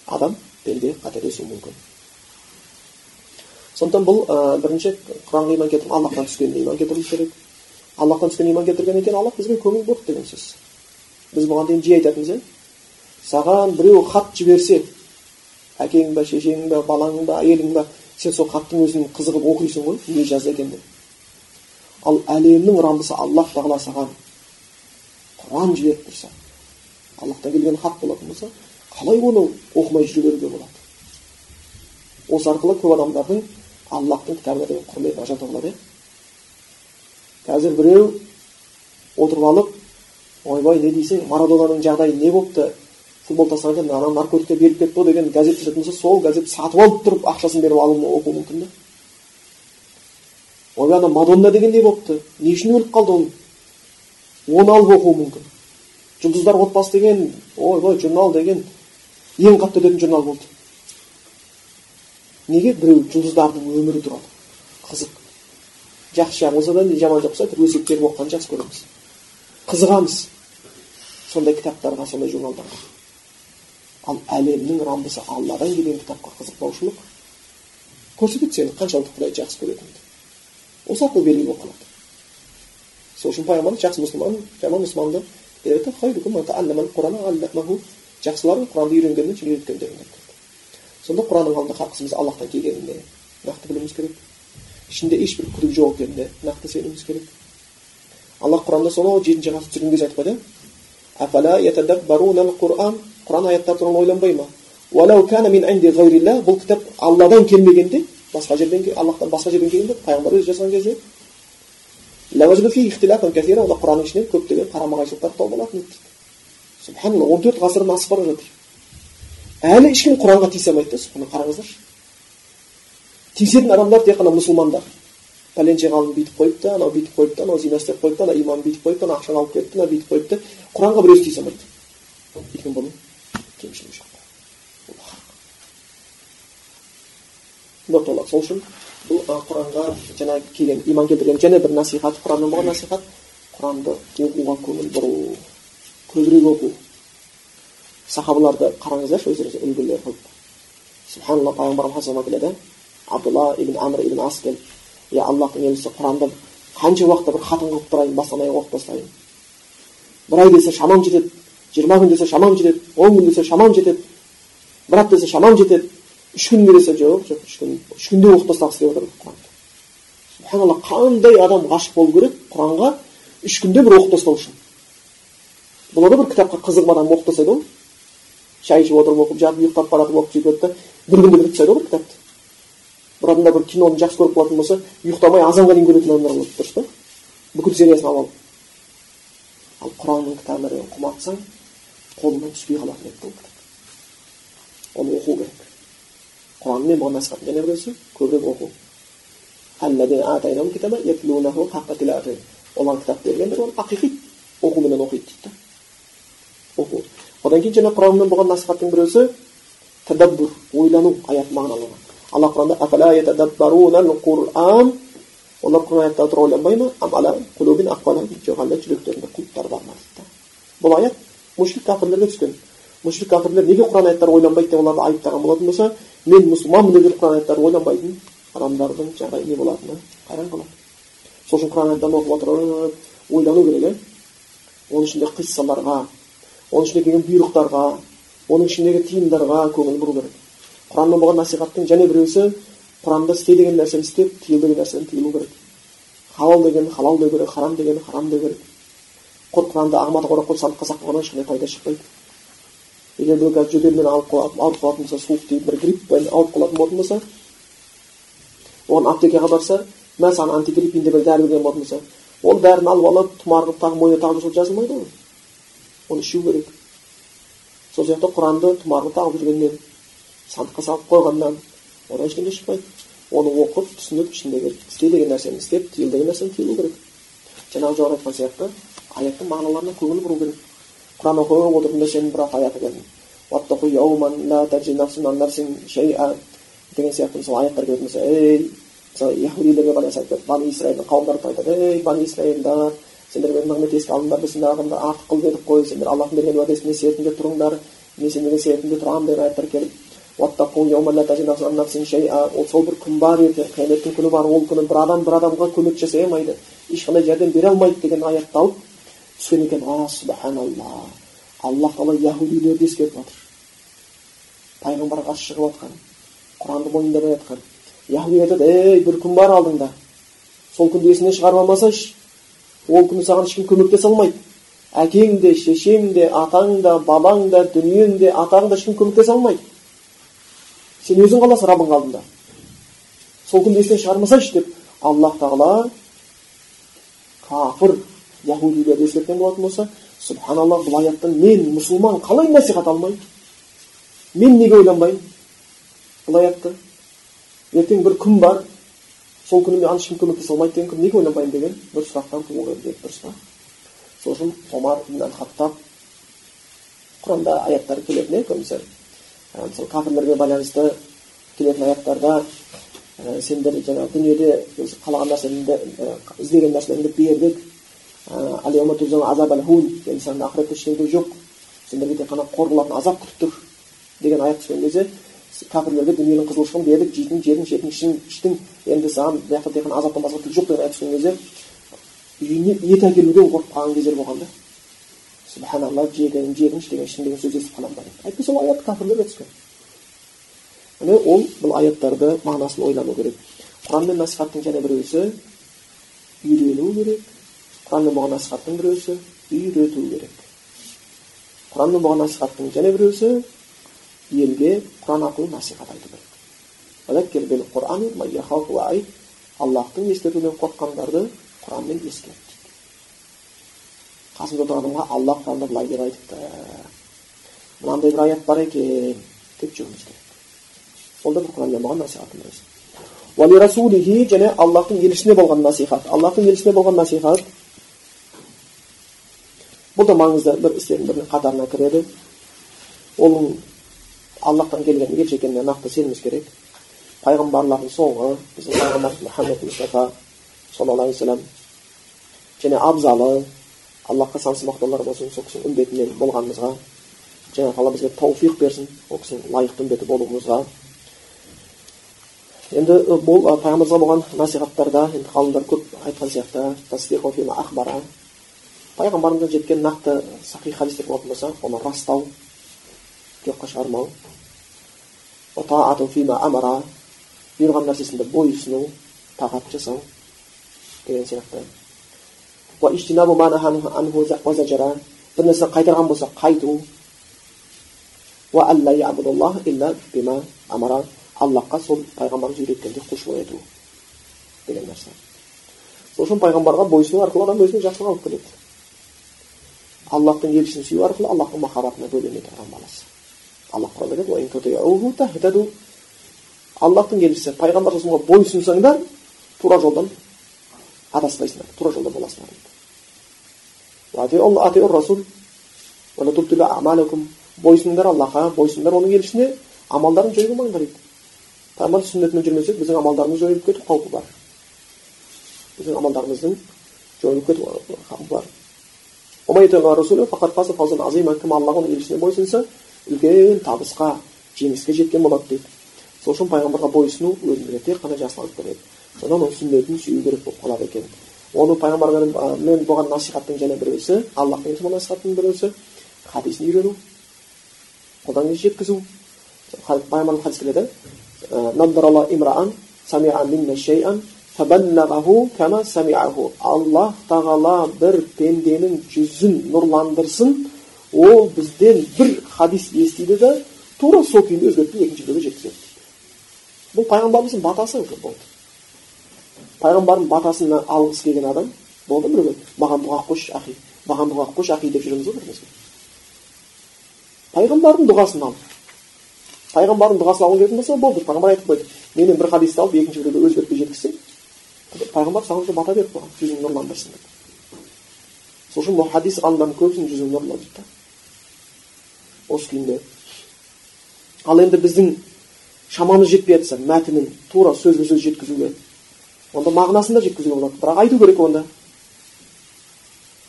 адам пенде қателесуі мүмкін. Сондықтан бұл ә, бірінші құранға иман келтіріп аллахтан түскеніне иман келтіруіміз керек. Аллахтан түскен иман келтіргеннен кейін аллах бізге көңіл болды деген сөз. Біз бұған дейін жиі айтатынбыз иә саған біреу хат жіберсе әкең ба шешең ба балаң ба әйелің ба сен сол хаттың өзін қызығып оқисың ғой не жазды екен деп. Ал әлемнің раббысы аллах тағала саған құран жіберіп тұрса аллахтан келген хат болатын болса қалай оны оқымай жүре беруге болады. Осы арқылы көп адамдардың аллахтың кітабына деген құрметі ажырата иә қазір біреу отырып алып ойбай не дейсің? Марадонаның жағдайы не болыпты футбол тастаған екен ана наркотикке беріп кетті ғой деген газет жазатын болса сол газетті сатып алып тұрып ақшасын беріп алып оқуы мүмкін да ойбай ана мадонна деген не болыпты не үшін өліп қалды ол? Оны алып оқуы мүмкін. Жұлдыздар отбасы деген ойбай журнал деген ең қатты өтетін журнал болды. Неге? Біреу жұлдыздардың өмірі туралы қызық. Жақсы жағы болса да жаман жақ болса әйтеуір өсек теріп оқығанды жақсы көреміз. Қызығамыз. Сондай кітаптарға сондай журналдарға. Ал әлемнің раббысы алладан келген кітапқа қызықпаушылық көрсетеді сені қаншалықты құдайды жақсы көретініңді. Осы арқылы белгілі болып қалады. Сол үшін пайғамбарымыз жақсы мұсылман жаман мұсылманды жақсылардың құранды үйренгеннен және үйреткендерін сонда құранның алдында хақысымыз аллахтан келгеніне нақты білуіміз керек ішінде ешбір күдік жоқ екеніне нақты сенуіміз керек аллах құранда сонау жетінші ғасыр түсірген кезде айтып қойды құран аяттары туралы ойланбай ма бұл кітап алладан келмегенде басқа жерден аллахтан басқа жерден келгенде пайғамбар өзі жазған кезде онда құранның ішінен көптеген қарама қайшылықтар тауып алатын еді дейді субханалла он төрт ғасырдан асып бара жатыр әлі ешкім құранға тиісе алмайды да соны қараңыздаршы тиісетін адамдар тек қана мұсылмандар пәленше ғалым бүйтіп қойыпты анау бүйтіп қойыпты анау зина істеп қойыпты ана имам бүйтіп қойыпты ана ақшаны алып кетті мына бүйтіп қойыпты құранға біреусі тиісе алмайды өйткені бұның кемшілігі жоқ сол үшін бұл құранға жаңа келген иман келтірген және бір насихат құраннан болған насихат құранды оқуға көңіл бұру көбірек оқу сахабаларды қараңыздаршы өздеріңіз үлгілер қылып субханалла пайғамбарымыз келеді абдулла ибн амр ибн ас келіп иә аллахтың елшісі құранды қанша уақытта бір хатым қылып тұрайын бастан аяқ оқып тастайын бір ай десе шамам жетеді жиырма күн десе шамам жетеді он күн десе шамам жетеді бір апта десе шамам жетеді үш күн десе жоқ жоқ үш күн үш күнде оқып тастағысы келіп отыр құранды субханалла қандай адам ғашық болу керек құранға үш күнде бір оқып тастау үшін болады бір кітапқа қызығып адам оқып тастайды ғой шай ішіп отырып оқып жатып ұйықтап бара жатып оқып сөйтеді да бір күнде бітіріп тастайды ғой бір кітапты бір адамдар бір киноны жақсы көріп қалатын болса ұйықтамай азанға дейін көретін адамдар болады дұрыс па бүкіл сериясын алып алып ал құранның кітабына құмартсаң қолыңнан түспей қалатын еді ол кітап оны оқу керек құранмен болған насихат және біреусі көбірек оқу оларға кітап бергенбіз оны ақиқи оқуменен оқиды дейді да оқу одан кейін жаңа құранмен болған насихаттың біреусі тәдәббүр ойлану аят мағыналары алла құранда олар құран аяттарды ойланбай ма жоқ әлде жүректерінде құлыптар бар ма дейді да бұл аят мушрик кәпірлерге түскен мушрик кәпірлер неге құран аяттары ойланбайды деп оларды айыптаған болатын болса мен мұсылманмын деп құран аяттарын ойланбайтын адамдардың жағдайы не болатыны қайран қалады сол үшін құран аяттарын оқып отырып ойлану керек иә оның ішінде қиссаларға оның ішінде келген бұйрықтарға оның ішіндегі тиымдарға көңіл бұру керек. Құранмен болған насихаттың және біреусі құранда істе деген нәрсені істеп тыйыл деген нәрседен тыйылу керек. Халал деген халал деу керек харам деген харам деу керек. Құр құранды ағмады қорап қойып сандыққа сақтап қойғаннан ешқандай пайда шықпайды. Егер біреу қазір жөтелмен ауырып қалатын ауырып қалатын болса суық тиіп бір грипппен ауырып қалатын болатын болса оған аптекаға барса мә саған антигриппин деп бір дәрі берген болатын болса ол дәріні алып алып тұмар қылып тағы мойнына тағып жүрсе жазылмайды ғой оны ішу керек сол сияқты құранды тұмарға тағып жүргеннен сандыққа салып қойғаннан одан ештеңе шықпайды оны оқып түсініп ішіндегі істе деген нәрсені істеп тыйыл деген нәрседен тыйылу керек жаңағы жоғары айтқан сияқты аяттың мағыналарына көңіл бұру керек құран оқып отырғанда сен бір аяты келді деген сияқты мысалы аяттар келетін болса ей мысалы яхудилерге байланысты айтады бани исраилдің қауымдары айтады ей бани исраилдар сендер менің нығмет еске алыңдар біз сендер адамдар артық қыл дедік қой сендер аллахтың берген уәдесіне сертінде тұрыңдар мен сендерге сертінде тұрамын деген аяттар келіп ол сол бір күн бар ертең қияметтің күні бар ол күні бір адам бір адамға көмек жасай алмайды ешқандай жәрдем бере алмайды деген аятты алып түскен екен а субханалла аллах тағала яхудилерді ескертіп жатыр пайғамбарға қарсы шығып жатқан құранды мойындамай жатқан яхуди айтады ей бір күн бар алдыңда сол күнді есіңнен шығарып алмасайшы ол күні саған ешкім көмектесе алмайды әкең де шешең де атаң да бабаң да дүниең де атаң да ешкім көмектесе алмайды сен өзің қаласың раббың алдында сол күнді естен шығармасайшы деп аллах тағала кафір яхудилерді ескерткен болатын болса субханалла бұл аяттан мен мұсылман қалай насихат алмаймын мен неге ойланбаймын бұл аятты ертең бір күн бар сол күні маған ешкім көмектесе алмайды деген күн неге ойланбаймын деген бір сұрақтан керек дұрыс па сол үшін омар хаттаб құранда аяттар келетін иә көбінесе мысалы кәпірлерге байланысты келетін аяттарда сендер жаңағы дүниеде қалаған нәрсеңді іздеген нәрселеріңді бердік енді саған ақыретте ештеңе жоқ. Сендерге тек қана қор қылатын азап күтіп тұр деген аят түскен кезде кәпірлерге дүниенің қызығушылығын бердік жейтін жедің ішетін іштің енді саған бұл жақта тек қана азаптан басқа түк жоқ деген аят түскен кезде үйіне ет әкелуден қорқып қалған кездер болған да. Субханалла жедің жедің іштеген іштің деген сөз естіп қаламын ба деп әйтпесе ол аят кәпірлерге түскен. Міне ол бұл аяттарды мағынасын ойлану керек. Құранмен насихаттың және біреусі үйрену керек құранмен болған насихаттың біреусі үйрету керек құранмен болған насихаттың және біреусі елге құран арқылы насихат айту керек аллахтың ескертуінен қорыққандарды құранмен ескерт қасында отырған адамға алла құранда былай деп айтыпты мынандай бір аят бар екен деп жүруіміз керек ол да бір құранмен болған насихаттың және аллахтың елшісіне болған насихат аллахтың елшісіне болған насихат бұл да маңызды бір істердің бірінің қатарына кіреді оның аллахтан келген елші екеніне нақты сенуіміз керек пайғамбарлардың соңы біздің пайғамбарымыз мұхаммед мұстафа саллаллаху алейхи вассалам және абзалы аллахқа сансыз мақтаулар болсын сол кісінің үмбетінен болғанымызға жаңағы тағала бізге тауфиқ берсін ол кісінің лайықты үмбеті болуымызға енді бұл пайғамбарымызға болған насихаттарда енді ғалымдар көп айтқан сияқты пайғамбарымыздан жеткен нақты сахи хадистер болатын болса оны растау жоққа шығармау бұйырған нәрсесінде бойұсыну тағат жасау деген сияқты бір нәрсе қайтарған болса қайту аллахқа сол пайғамбарымыз үйреткендей құлшылық ету деген нәрсе сол үшін пайғамбарға бойсыну арқылы адам өзіне жақсылық алып келеді аллахтың елшісін сүю арқылы аллахтың махаббатына бөленеді адам баласы аллах тағала аллахтың елшісі пайғамбар бойсынсаңдар тура жолдан адаспайсыңдар тура жолда боласыңдар дейді бойсыныңдар аллахқа бойсыңдар оның елшісіне амалдарын жойып алмаңдар дейді пайғамбар сүннетімен жүрмесек біздің амалдарымыз жойылып кету қаупі бар біздің амалдарымыздың жойылып кету қаупі бар кім аллах оның елшісіне бойсынса үлкен табысқа жеңіске жеткен болады дейді сол үшін пайғамбарға бойұсыну өзімізге тек қана жақсылық алып келеді содан оның сүннетін сүю керек болып қалады екен оны пайғамбармен болған насихаттың және біреусі аллахпен болған насихаттың біреусі хадисін үйрену одан кейін жеткізу пайғамбарлық хадис келеді аллах тағала бір пенденің жүзін нұрландырсын ол бізден бір хадис естиді да тура сол күйінде өзгертпей екінші біреуге жеткізеді бұл пайғамбарымыздың батасы болды пайғамбардың батасына алғысы келген адам болды біреуге маған дұға қойшы ахи маған дұға қойшы ахи деп жүреміз ғой бірімізге пайғамбардың дұғасын ал пайғамбардың дұғасын алғың келетін болса болды пайғамбар айтып қойды менен бір хадисті алып екінші біреуге өзгертпей жеткізсең пайғамбар уже бата беріп қойған жүзің нұрландырсын деп. Сол үшін хадис ғалымдарының көбісінің жүзі нұрлы дейді да. Осы күйінде. Ал енді біздің шамамыз жетпей жатса мәтінін тура сөзбе сөз жеткізуге онда мағынасын да жеткізуге болады. Бірақ айту керек онда.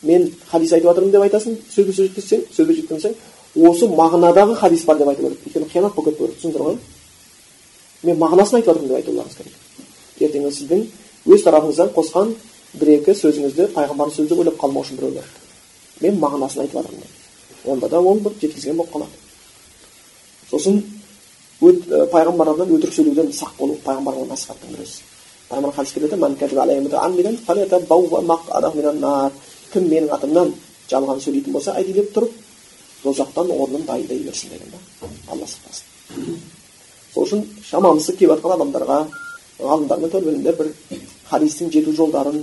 Мен хадис айтып жатырмын деп айтасың сөзбе сөз жеткізсең сөзбе жеткізсең осы мағынадағы хадис бар деп айту керек. Өйткені қиянат болып кетіп түсіндіңдер ғой. Мен мағынасын айтып жатырмын деп айтуларыңыз керек. Ертеңгі сіздің өз тарапыңыздан қосқан бір екі сөзіңізді пайғамбардың сөзі деп ойлап қалмау үшін біреулер мен мағынасын айтып жатырмын онда да ол бір жеткізген болып қалады сосын пайғамбардан өтірік сөйлеуден сақ болу пайғамбарға насихаттың бірі пайғамбар кім менің атымнан жалған сөйлейтін болса әдейілеп тұрып дозақтан орнын дайындай берсін деген да алла сақтасын сол үшін шамамызды келіп жатқан адамдарға ғалымдар мен бір хадистің жету жолдарын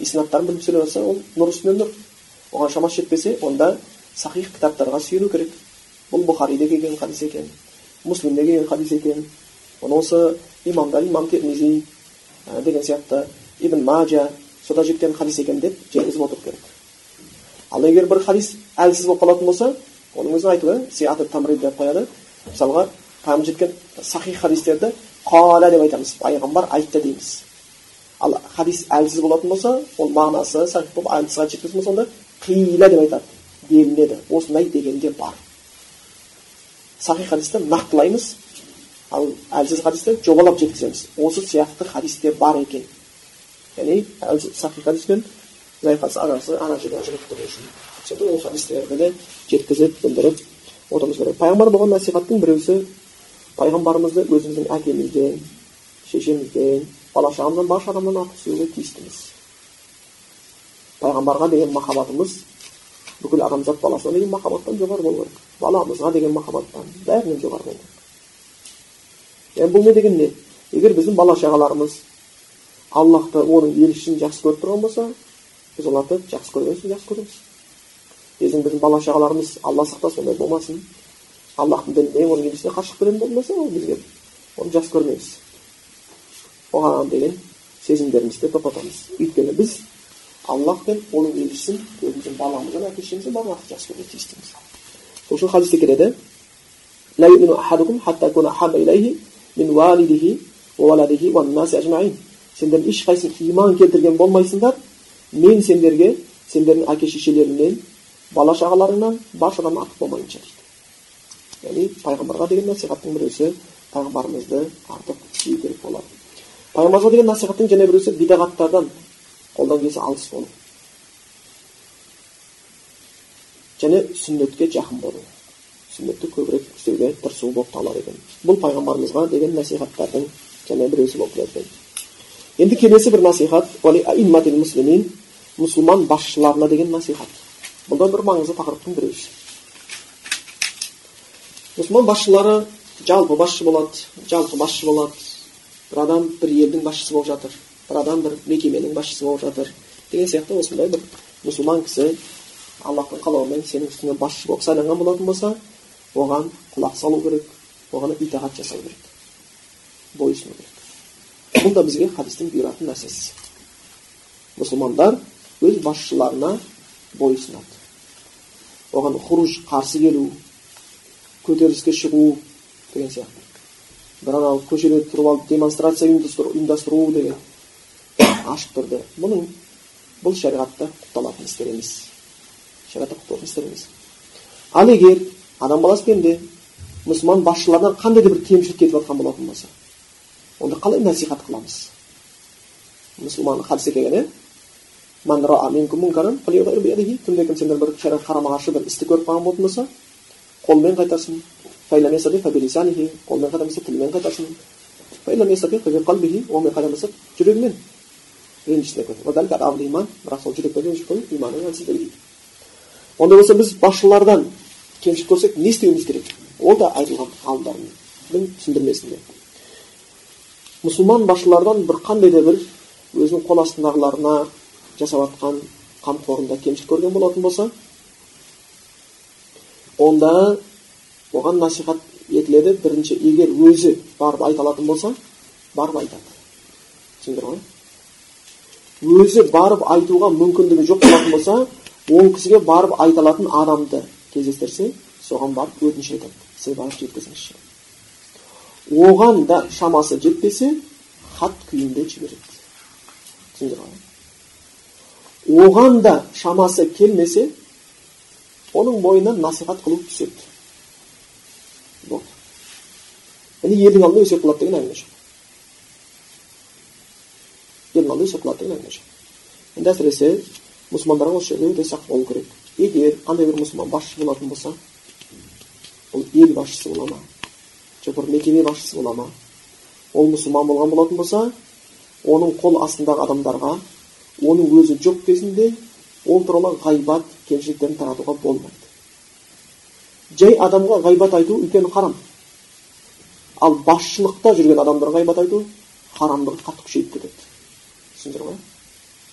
иснаттарын біліп сөйлеп жатса ол нұр үстіне нұр оған шамасы жетпесе онда сахих кітаптарға сүйену керек бұл бұхариде келген хадис екен муслимде келген хадис екен оны осы имамдар имам термизи деген сияқты ибн мажа сода жеткен хадис екен деп жеткізіп отыру керек ал егер бір хадис әлсіз болып қалатын болса оның өзі айту сиаты тамрид деп қояды мысалға там жеткен сахих хадистерді қала деп айтамыз пайғамбар айтты дейміз ал хадис әлсіз болатын болса ол мағынасы сахих болып әлсізға жеткізетін болса онда қиила деп айтады делінеді осындай дегенде бар сахих хадисті нақтылаймыз ал әлсіз хадисті жобалап жеткіземіз осы сияқты хадистер бар екен яғни сахи хадис пен заиф хадис арасы ана жерде ажырап тұру үшін сөйтіп ол хадистерді де жеткізіп білдіріп отыруымыз керек пайғамбар болған насихаттың біреусі пайғамбарымызды өзіміздің әкемізден шешемізден бала шағамыздан барша адамнан артық сүюге тиістіміз пайғамбарға деген махаббатымыз бүкіл адамзат баласына деген махаббаттан жоғары болу керек баламызға деген махаббаттан бәрінен жоғары болу керек яғни бұл не деген не егер біздің бала шағаларымыз аллахты оның елшісін жақсы көріп тұрған болса біз оларды жақсы көрген соң жақсы көреміз біздің біздің бала шағаларымыз алла сақтасын ондай болмасын аллахтың дініне оның елшісіне қарсы болатын болса ол бізге оны жақсы көрмейміз оған деген сезімдерімізді тоқтатамыз өйткені біз аллах пен оның елшісін өзіміздің баламыздан әке шешемізден артық жақсы көруге тиістіміз сол үшін хадисте келеді сендер ешқайсың иман келтірген болмайсыңдар мен сендерге сендердің әке шешелеріңнен бала шағаларыңнан баршадан артық болмайынша дейді яғни пайғамбарға деген насихаттың біреусі пайғамбарымызды артық сүю керек болады пайғамбарға деген насихаттың және біреусі бидағаттардан қолдан келсе алыс болу. Және сүннетке жақын болу. Сүннетті көбірек істеуге тырысу болып табылады екен. Бұл пайғамбарымызға деген насихаттардың және біреусі болып келеді екен. Енді келесі бір насихат мұсылман басшыларына деген насихат. Бұл да бір маңызды тақырыптың біреусі мұсылман басшылары жалпы басшы болады жалпы басшы болады бір адам бір елдің басшысы болып жатыр. Бір адам бір мекеменің басшысы болып жатыр. Деген сияқты осындай бір мұсылман кісі аллахтың қалауымен сенің үстіңе басшы болып сайланған болатын болса оған құлақ салу керек оған итағат жасау керек. Бойұсыну керек. Бұл да бізге хадистің бұйыратын нәрсесі. Мұсылмандар өз басшыларына бойұсынады оған хуруж қарсы келу көтеріліске шығу деген сияқты. Бір анау көшеде тұрып алып демонстрация ұйымдастыру деген ашық түрде бұның бұл шариғатта құпталатын істер емес шариғатта құпталатын істер емес ал егер адам баласы пенде мұсылман басшыларынан қандай да бір кемшілік кетіп жатқан болатын болса онда қалай насихат қыламыз мұсылман хадисте келген иә кімде кім сендер бір шариғат қарама қарсы бір істі көріп қалған болатын болса қолмен қайтарсын қолмен қайтармаса тілмен қайтарсын онымен қайтармаса жүрегімен ренжісіне бірақ сол жүрекпен қою иманның әлсіздігі дейді онда болса біз басшылардан кемшілік көрсек не істеуіміз керек ол да айтылған ғалымдардың түсіндірмесінде мұсылман басшылардан бір қандай да бір өзінің қол астындағыларына жасап жатқан қамқорында кемшілік көрген болатын болса онда оған насихат етіледі. Бірінші егер өзі барып айта алатын болса барып айтады. Түсіндіңдер ғой? Өзі барып айтуға мүмкіндігі жоқ болатын болса он кісіге барып айта алатын адамды кездестірсе соған барып өтініш айтады. Сіз барып жеткізіңізші. Оған да шамасы жетпесе хат күйінде жібереді. Түсіндіңдер ғой? Оған да шамасы келмесе оның бойынан насихат қылу түседі. Яғни елдің алдында өсек қылады деген әңгіме жоқ елдің алдында өсек қылады деген әңгіме жоқ енді әсіресе мұсылмандарға осы жерде өте сақ болу керек егер қандай бір мұсылман басшы болатын болса ол ел басшысы бола ма жоқ бір мекеме басшысы бола ма ол мұсылман болған болатын болса оның қол астындағы адамдарға оның өзі жоқ кезінде ол туралы ғайбат кемшіліктерін таратуға болмайды жай адамға ғайбат айту үлкен харам ал басшылықта жүрген адамдарға ғайбат айту харамдығы қатты күшейіп кетеді түсіндіңіздер ғой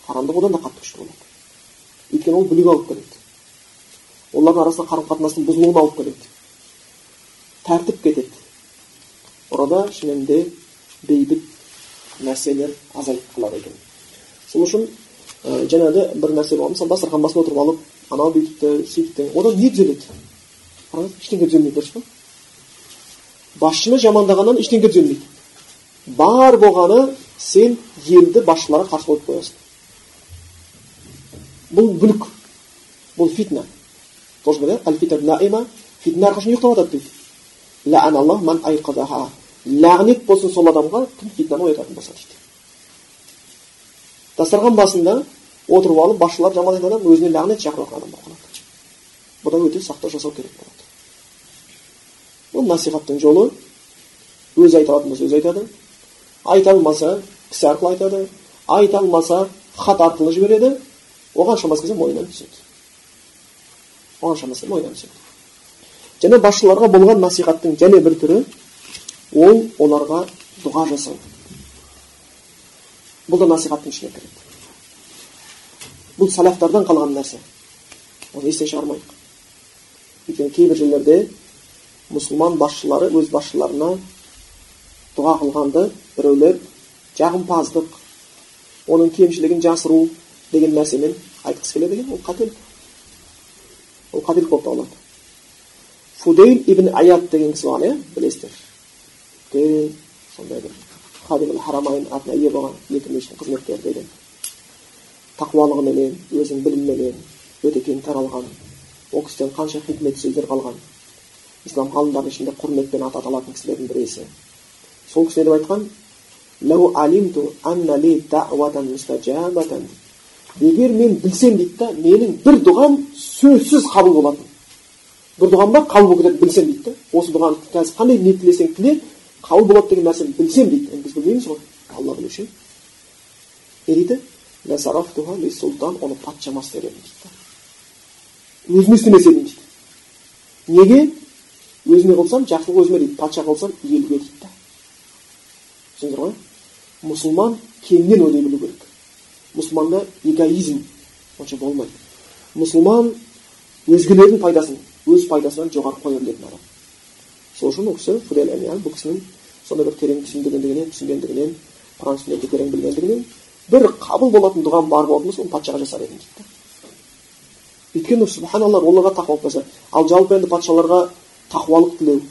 харамдық одан да қатты күшті болады өйткені ол бүлік алып келеді олардың арасында қарым қатынастың бұзылуына алып келеді тәртіп кетеді орада шынымен бейбіт нәрселер азайып қалады екен сол үшін ә, жаңағы бір нәрсе болған мысалы дастархан басында отырып алып анау бүйтіпті сөйтіпті одан не түзеледі қараңыз ештеңе түзелмейді дұрыс па басшыны жамандағаннан ештеңе түзелмейді бар болғаны сен елді басшыларға қарсы қойып қоясың бұл бүлік бұл фитна фитна әрқашан ұйықтап жатады дейді лағнет болсын сол адамға кім фитнаны оятатын болса дейді дастархан басында отырып алып басшылар жаман айтқан адам өзіне лағнет шақырып жатқан болып қалады бұдан өте сақтау жасау керек болады бұл насихаттың жолы өзі айта алатын болса өзі айтады айта алмаса кісі арқылы айтады айта алмаса хат арқылы жібереді оған шамасы келсе мойнынан түседі оған шамасы мойнынан түседі және басшыларға болған насихаттың және бір түрі ол оларға дұға жасау бұл да насихаттың ішіне кіреді бұл салафтардан қалған нәрсе оны естен шығармайық өйткені кейбір жерлерде мұсылман басшылары өз басшыларына дұға қылғанды біреулер жағымпаздық оның кемшілігін жасыру деген нәрсемен айтқысы келеді екен ол қателік ол қателік болып табылады фудейл ибн аят деген кісі болған иә білесіздер үлкен сондай бір хадимул харамайн атына ие болған екі мешіттің қызметкері деген тақуалығыменен өзінің біліміменен өте кең таралған ол кісіден қанша хикмет сөздер қалған ислам ғалымдарының ішінде құрметпен аты аталатын кісілердің біреусі сол кісі не деп айтқан егер мен білсем дейді да менің бір дұғам сөзсіз қабыл болатын бір дұғам бар қабыл болып кетеді білсем дейді да осы дұғаны қазір қандай не тілесең тіле қабыл болады деген нәрсені білсем дейді енді біз білмейміз ғой алла білуші не дейді оны патшама істер едім дейді өзіме істемес едім дейді неге өзіме қылсам жақсылық өзіме дейді патша қылсам елге дейді да. Түсіндіңіздер ғой? Мұсылман кеңінен ойлай білу керек. Мұсылманда эгоизм онша болмайды. Мұсылман өзгелердің пайдасын өз пайдасынан жоғары қоя білетін адам. Сол үшін ол кісі бұл кісінің сондай бір терең түсінгендігінен түсінгендігінен құран сүннетті терең білгендігінен бір қабыл болатын дұғам бар болатын болса оны патшаға жасар едім дейді да. Өйткені субханалла оларға тақуалық болса ал жалпы енді патшаларға тақуалық тілеу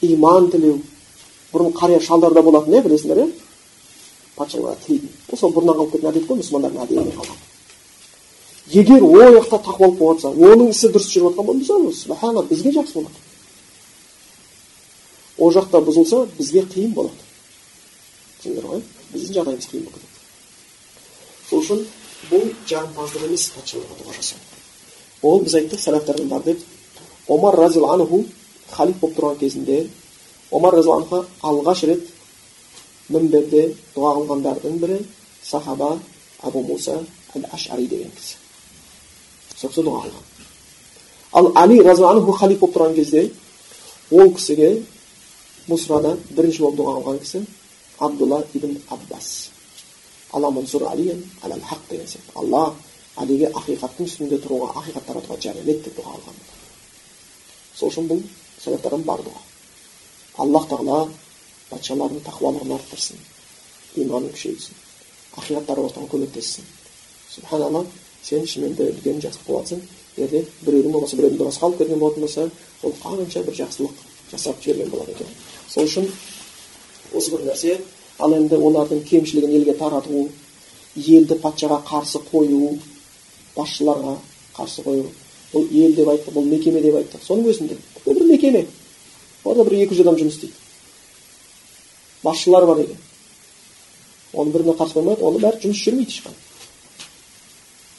иман тілеу. Бұрын қария шалдарда болатын иә білесіңдер иә патшаларға тілейтін. Бұл сол бұрыннан қалып кеткен әдет қой мұсылмандардың әдетінен қалған. Егер ол жақта тақуалық болып жатса оның ісі дұрыс жүріп жатқан болса субхана бізге жақсы болады. Ол жақта бұзылса бізге қиын болады. Түсіндіңдер ғой? Біздің жағдайымыз қиын болып кетеді. Сол үшін бұл жағымпаздық емес патшаларға дұға жасау. Ол біз айттық сәләфтардан бар деп омар разиаллаху анху халиф болып тұрған кезінде омар разиаллаху алғаш рет мінберде дұға қылғандардың бірі сахаба абу муса әл ашари деген кісі. Сол кісі дұға қылған. Ал али разиаллаху халиф болып тұрған кезде ол кісіге мұсрада бірінші болып дұға қылған кісі абдулла ибн аббас. Деген сияқты. Алла алиге ақиқаттың үстінде тұруға ақиқат таратуға жәрдем ет деп дұға қылған. Сол үшін бұл сәлафтардан бар дұға аллах тағала патшалардың тақуалығын арттырсын иманын күшейтсін ақиқат таратуға көмектессін субханалла сен шынымен де үлкен жақсылық боласың егерде біреудің болмаса біреудің дұғасы қалып кеткен болатын болса ол қанша бір жақсылық жасап жіберген болады екен сол үшін осы бір нәрсе ал енді олардың кемшілігін елге тарату елді патшаға қарсы қою басшыларға қарсы қою бұл ел деп айттық бұл мекеме деп айттық соның өзінде бұл бір мекеме оларда бір екі жүз адам жұмыс істейді басшылар бар екен оның біріне қарсы қоймайды оның бәрі жұмыс жүрмейді ешқандай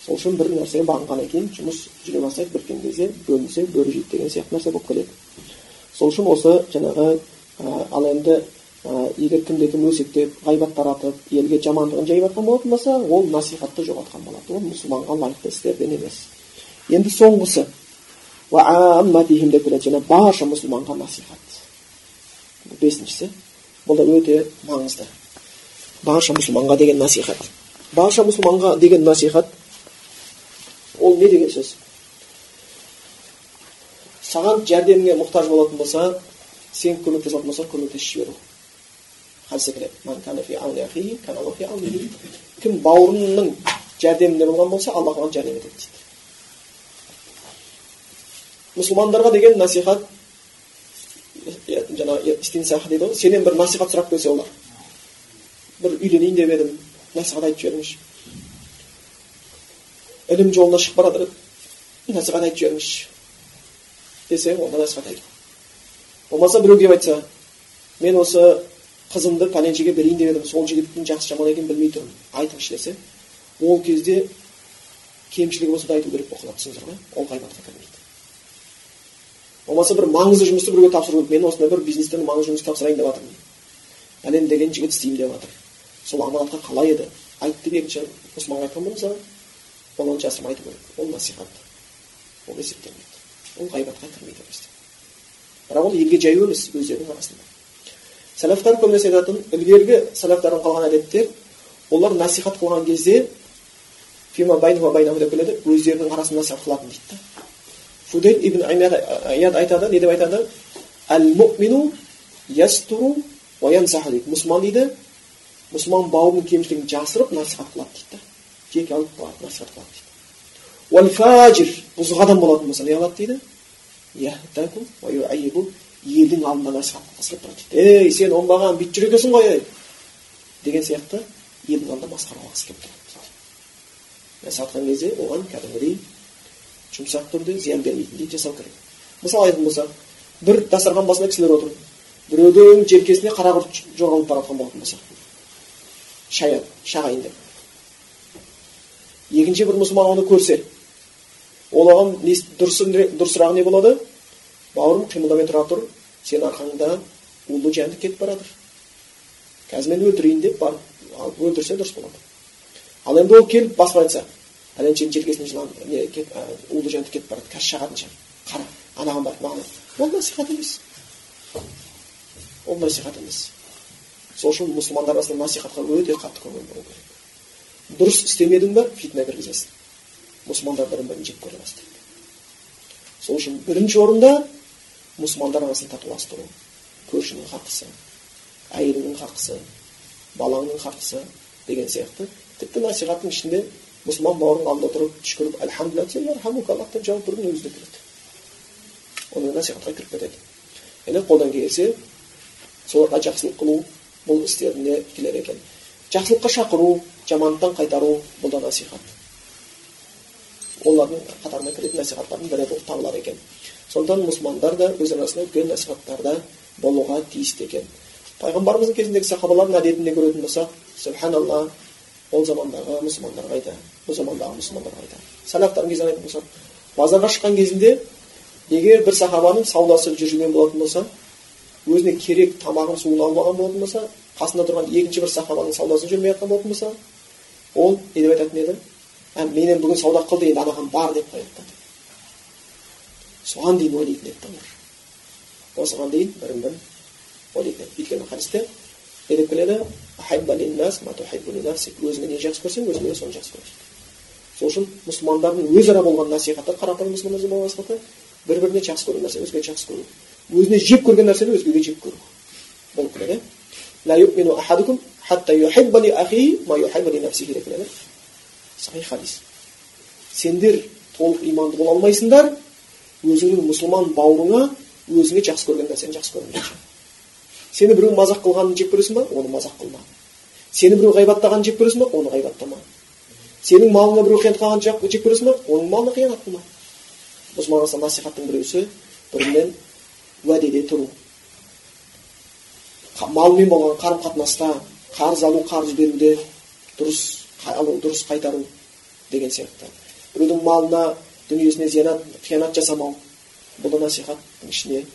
сол үшін бір нәрсеге бағынғаннан кейін жұмыс жүре бастайды біткен кезде бөлінсе бөрі жейді деген сияқты нәрсе болып келеді сол үшін осы жаңағы ә, ал енді ә, егер кімде кім өсектеп ғайбат таратып елге жамандығын жайып жатқан болатын болса ол насихатты жоғалтқан болады ол мұсылманға лайықты істерден емес енді соңғысы келеді және барша мұсылманға насихат бесіншісі бұл да өте маңызды барша мұсылманға деген насихат барша мұсылманға деген насихат ол не деген сөз саған жәрдеміңе мұқтаж болатын болса сен көмектесіп жатқан болсаң көмектесіп жіберу кім бауырының жәрдемінде болған болса алла оған жәрдем етеді дейді мұсылмандарға деген насихат жаңағы дейді ғой сенен бір насихат сұрап келсе олар бір үйленейін деп едім насихат айтып жіберіңізші ілім жолына шығып бара жатыр насихат айтып жіберіңізші десе онда насихат айту болмаса біреу келіп айтса мен осы қызымды пәленшеге берейін деп едім сол жігіттің жақсы жаман екенін білмей тұрмын айтыңызшы десе ол кезде кемшілігі болса да айту керек болып қалады түсіндіңіздер ғой ол ғайбатқа кірмейді болмаса бір маңызды жұмысты біреуге тапсыру керек мен осындай бір бизнестен маңызды жұмыс тапсырайын деп жатырмын пәлен деген жігіт істеймін деп жатыр сол аманатқа қалай еді айт деп екінші мұсылманға айтқан болса ол оны жасырмай айту керек ол насихат ол есептелмейді ол ғайбатқа кірмейді бірақ ол елге жаю емес өздерінің арасында сәлафтар көбінесе айтатын ілгергі сәлафтардан қалған әдеттер олар насихат қылған кезде деп келеді өздерінің арасында насихат қылатын дейді да фудейл ибн аяд айтады не деп айтады әл мумину ястуру дейді мұсылман дейді мұсылман бауырының кемшілігін жасырып насихат қылады дейді да жеке алып барып насихат қылады дейді уәл фажир бұзық адам болатын болса не қылады дейді елдің алдында насихат қылып тұрады дейді ей сен оңбаған бүйтіп жүр екенсің ғой ей деген сияқты елдің алдында масқаралағысы келіп тұрады дейді насихаттаған кезде оған кәдімгідей жұмсақ түрде зиян бермейтіндей жасау керек мысалы айтатын болсақ бір дастархан басында кісілер отыр біреудің желкесіне қара құрт жоғалып бара жатқан болатын болса шая шағайын деп екінші бір мұсылман оны көрсе ол оған дұрысырағы не болады бауырым қимылдамай тұра тұр сенің арқаңда улы жәндік кетіп бара жатыр қазір мен өлтірейін деп барып өлтірсе дұрыс болады ал енді ол келіп басып айтса пәленшенің желкесінен жылан не улы жәндік кетіп барады қазір шағатын қара анаған барып маған ол насихат емес ол насихат емес сол үшін мұсылмандар арасында насихатқа өте қатты көңіл бұру керек дұрыс істемедің ба фитна кіргізесің мұсылмандар бірін бірін жек көре бастайды сол үшін бірінші орында мұсылмандар арасын татуластыру көршінің хақысы әйеліңнің хақысы балаңның хақысы деген сияқты тіпті насихаттың ішінде мұсылман бауырың алдында тұрып десе аллах деп жауап берудің өзі де кіреді ондай насихатқа кіріп кетеді яғни қолдан келсе соларға жақсылық қылу бұл істеріне келер екен жақсылыққа шақыру жамандықтан қайтару бұл да насихат олардың қатарына кіретін насихаттардың бірі болып табылады екен сондықтан мұсылмандар да өз арасында үлкен насихаттарда болуға тиісті екен пайғамбарымыздың кезіндегі сахабалардың әдетінде көретін болсақ субханалла ол замандағы мұсылмандар қайда бұл замандағы мұсылмандар қайда сәлафтардың кезін айтатын болсақ базарға шыққан кезінде егер бір сахабаның саудасы жүрген болатын болса өзіне керек тамағын суын алып алған болатын болса қасында тұрған екінші бір сахабаның саудасын жүрмей жатқан болатын болса ол не деп айтатын еді ә, менен бүгін сауда қылды енді анаған бар деп қояды соған дейін ойлайтын еді осыған дейін бірін бірін ойлайтын еді өйткені хадисте деп келеді өзіңе не жақсы көрсең өзіңе соны жақсы көресің сол үшін мұсылмандардың өзара болған насихаты қарапайым мұсылмандар болған насихаты бір біріне жақсы көру нәрсе өзгеге жақсы көру өзіне жек көрген нәрсені өзгеге жек көру болып келеді хадис сендер толық иманды бола алмайсыңдар өзіңнің мұсылман бауырыңа өзіңе жақсы көрген нәрсені жақсы көрмейінше сені біреу мазақ қылғанын жек көресің ба? Оны мазақ қылма. Сені біреу ғайбаттағанын жек көресің ба? Оны ғайбаттама. Сенің малыңа біреу қиянат қылғанын жек көресің ба? Оның малына қиянат қылма. Мұсылман насихаттың біреусі бірімен уәдеде тұру. Малмен болған қарым қатынаста қарыз алу қарыз беруде дұрыс алу дұрыс қайтару деген сияқты. Біреудің малына дүниесіне зиянат қиянат жасамау бұл да насихаттың ішіне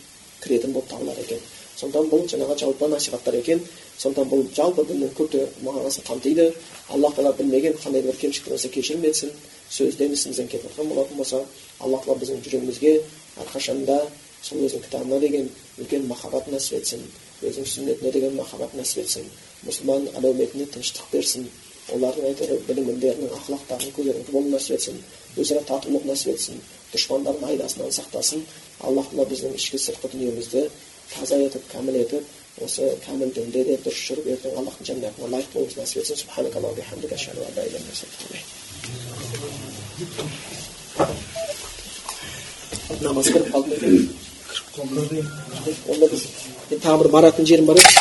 кіретін болып табылады екен. Сондықтан бұл жаңағы жалпы насихаттар екен сондықтан бұл жалпы діннің көптеген мағынасын қамтиды аллах тағала білмеген қандай да бір кемшілік болса кешірім етсін сөзден ісімізден кетіп жатқан болатын болса аллах тағала біздің жүрегімізге әрқашанда сол өзінің кітабына деген үлкен махаббат нәсіп етсін өзінің сүннетіне деген махаббат нәсіп етсін мұсылман әлеуметіне тыныштық берсін олардың әйтеуір білімдерінің ақылақтарының көтеріңкі болуын нәсіп етсін өзара татулық нәсіп етсін дұшпандардың айдасынан сақтасын аллах тағала біздің ішкі сыртқы дүниемізді таза етіп кәміл етіп осы кәміл дұрыс жүріп ертең аллахтың жәннатына лайық болуымызды нәсіп етсін намаз кіріп қалды ма екен онда біз тағы бір баратын жерім бар еді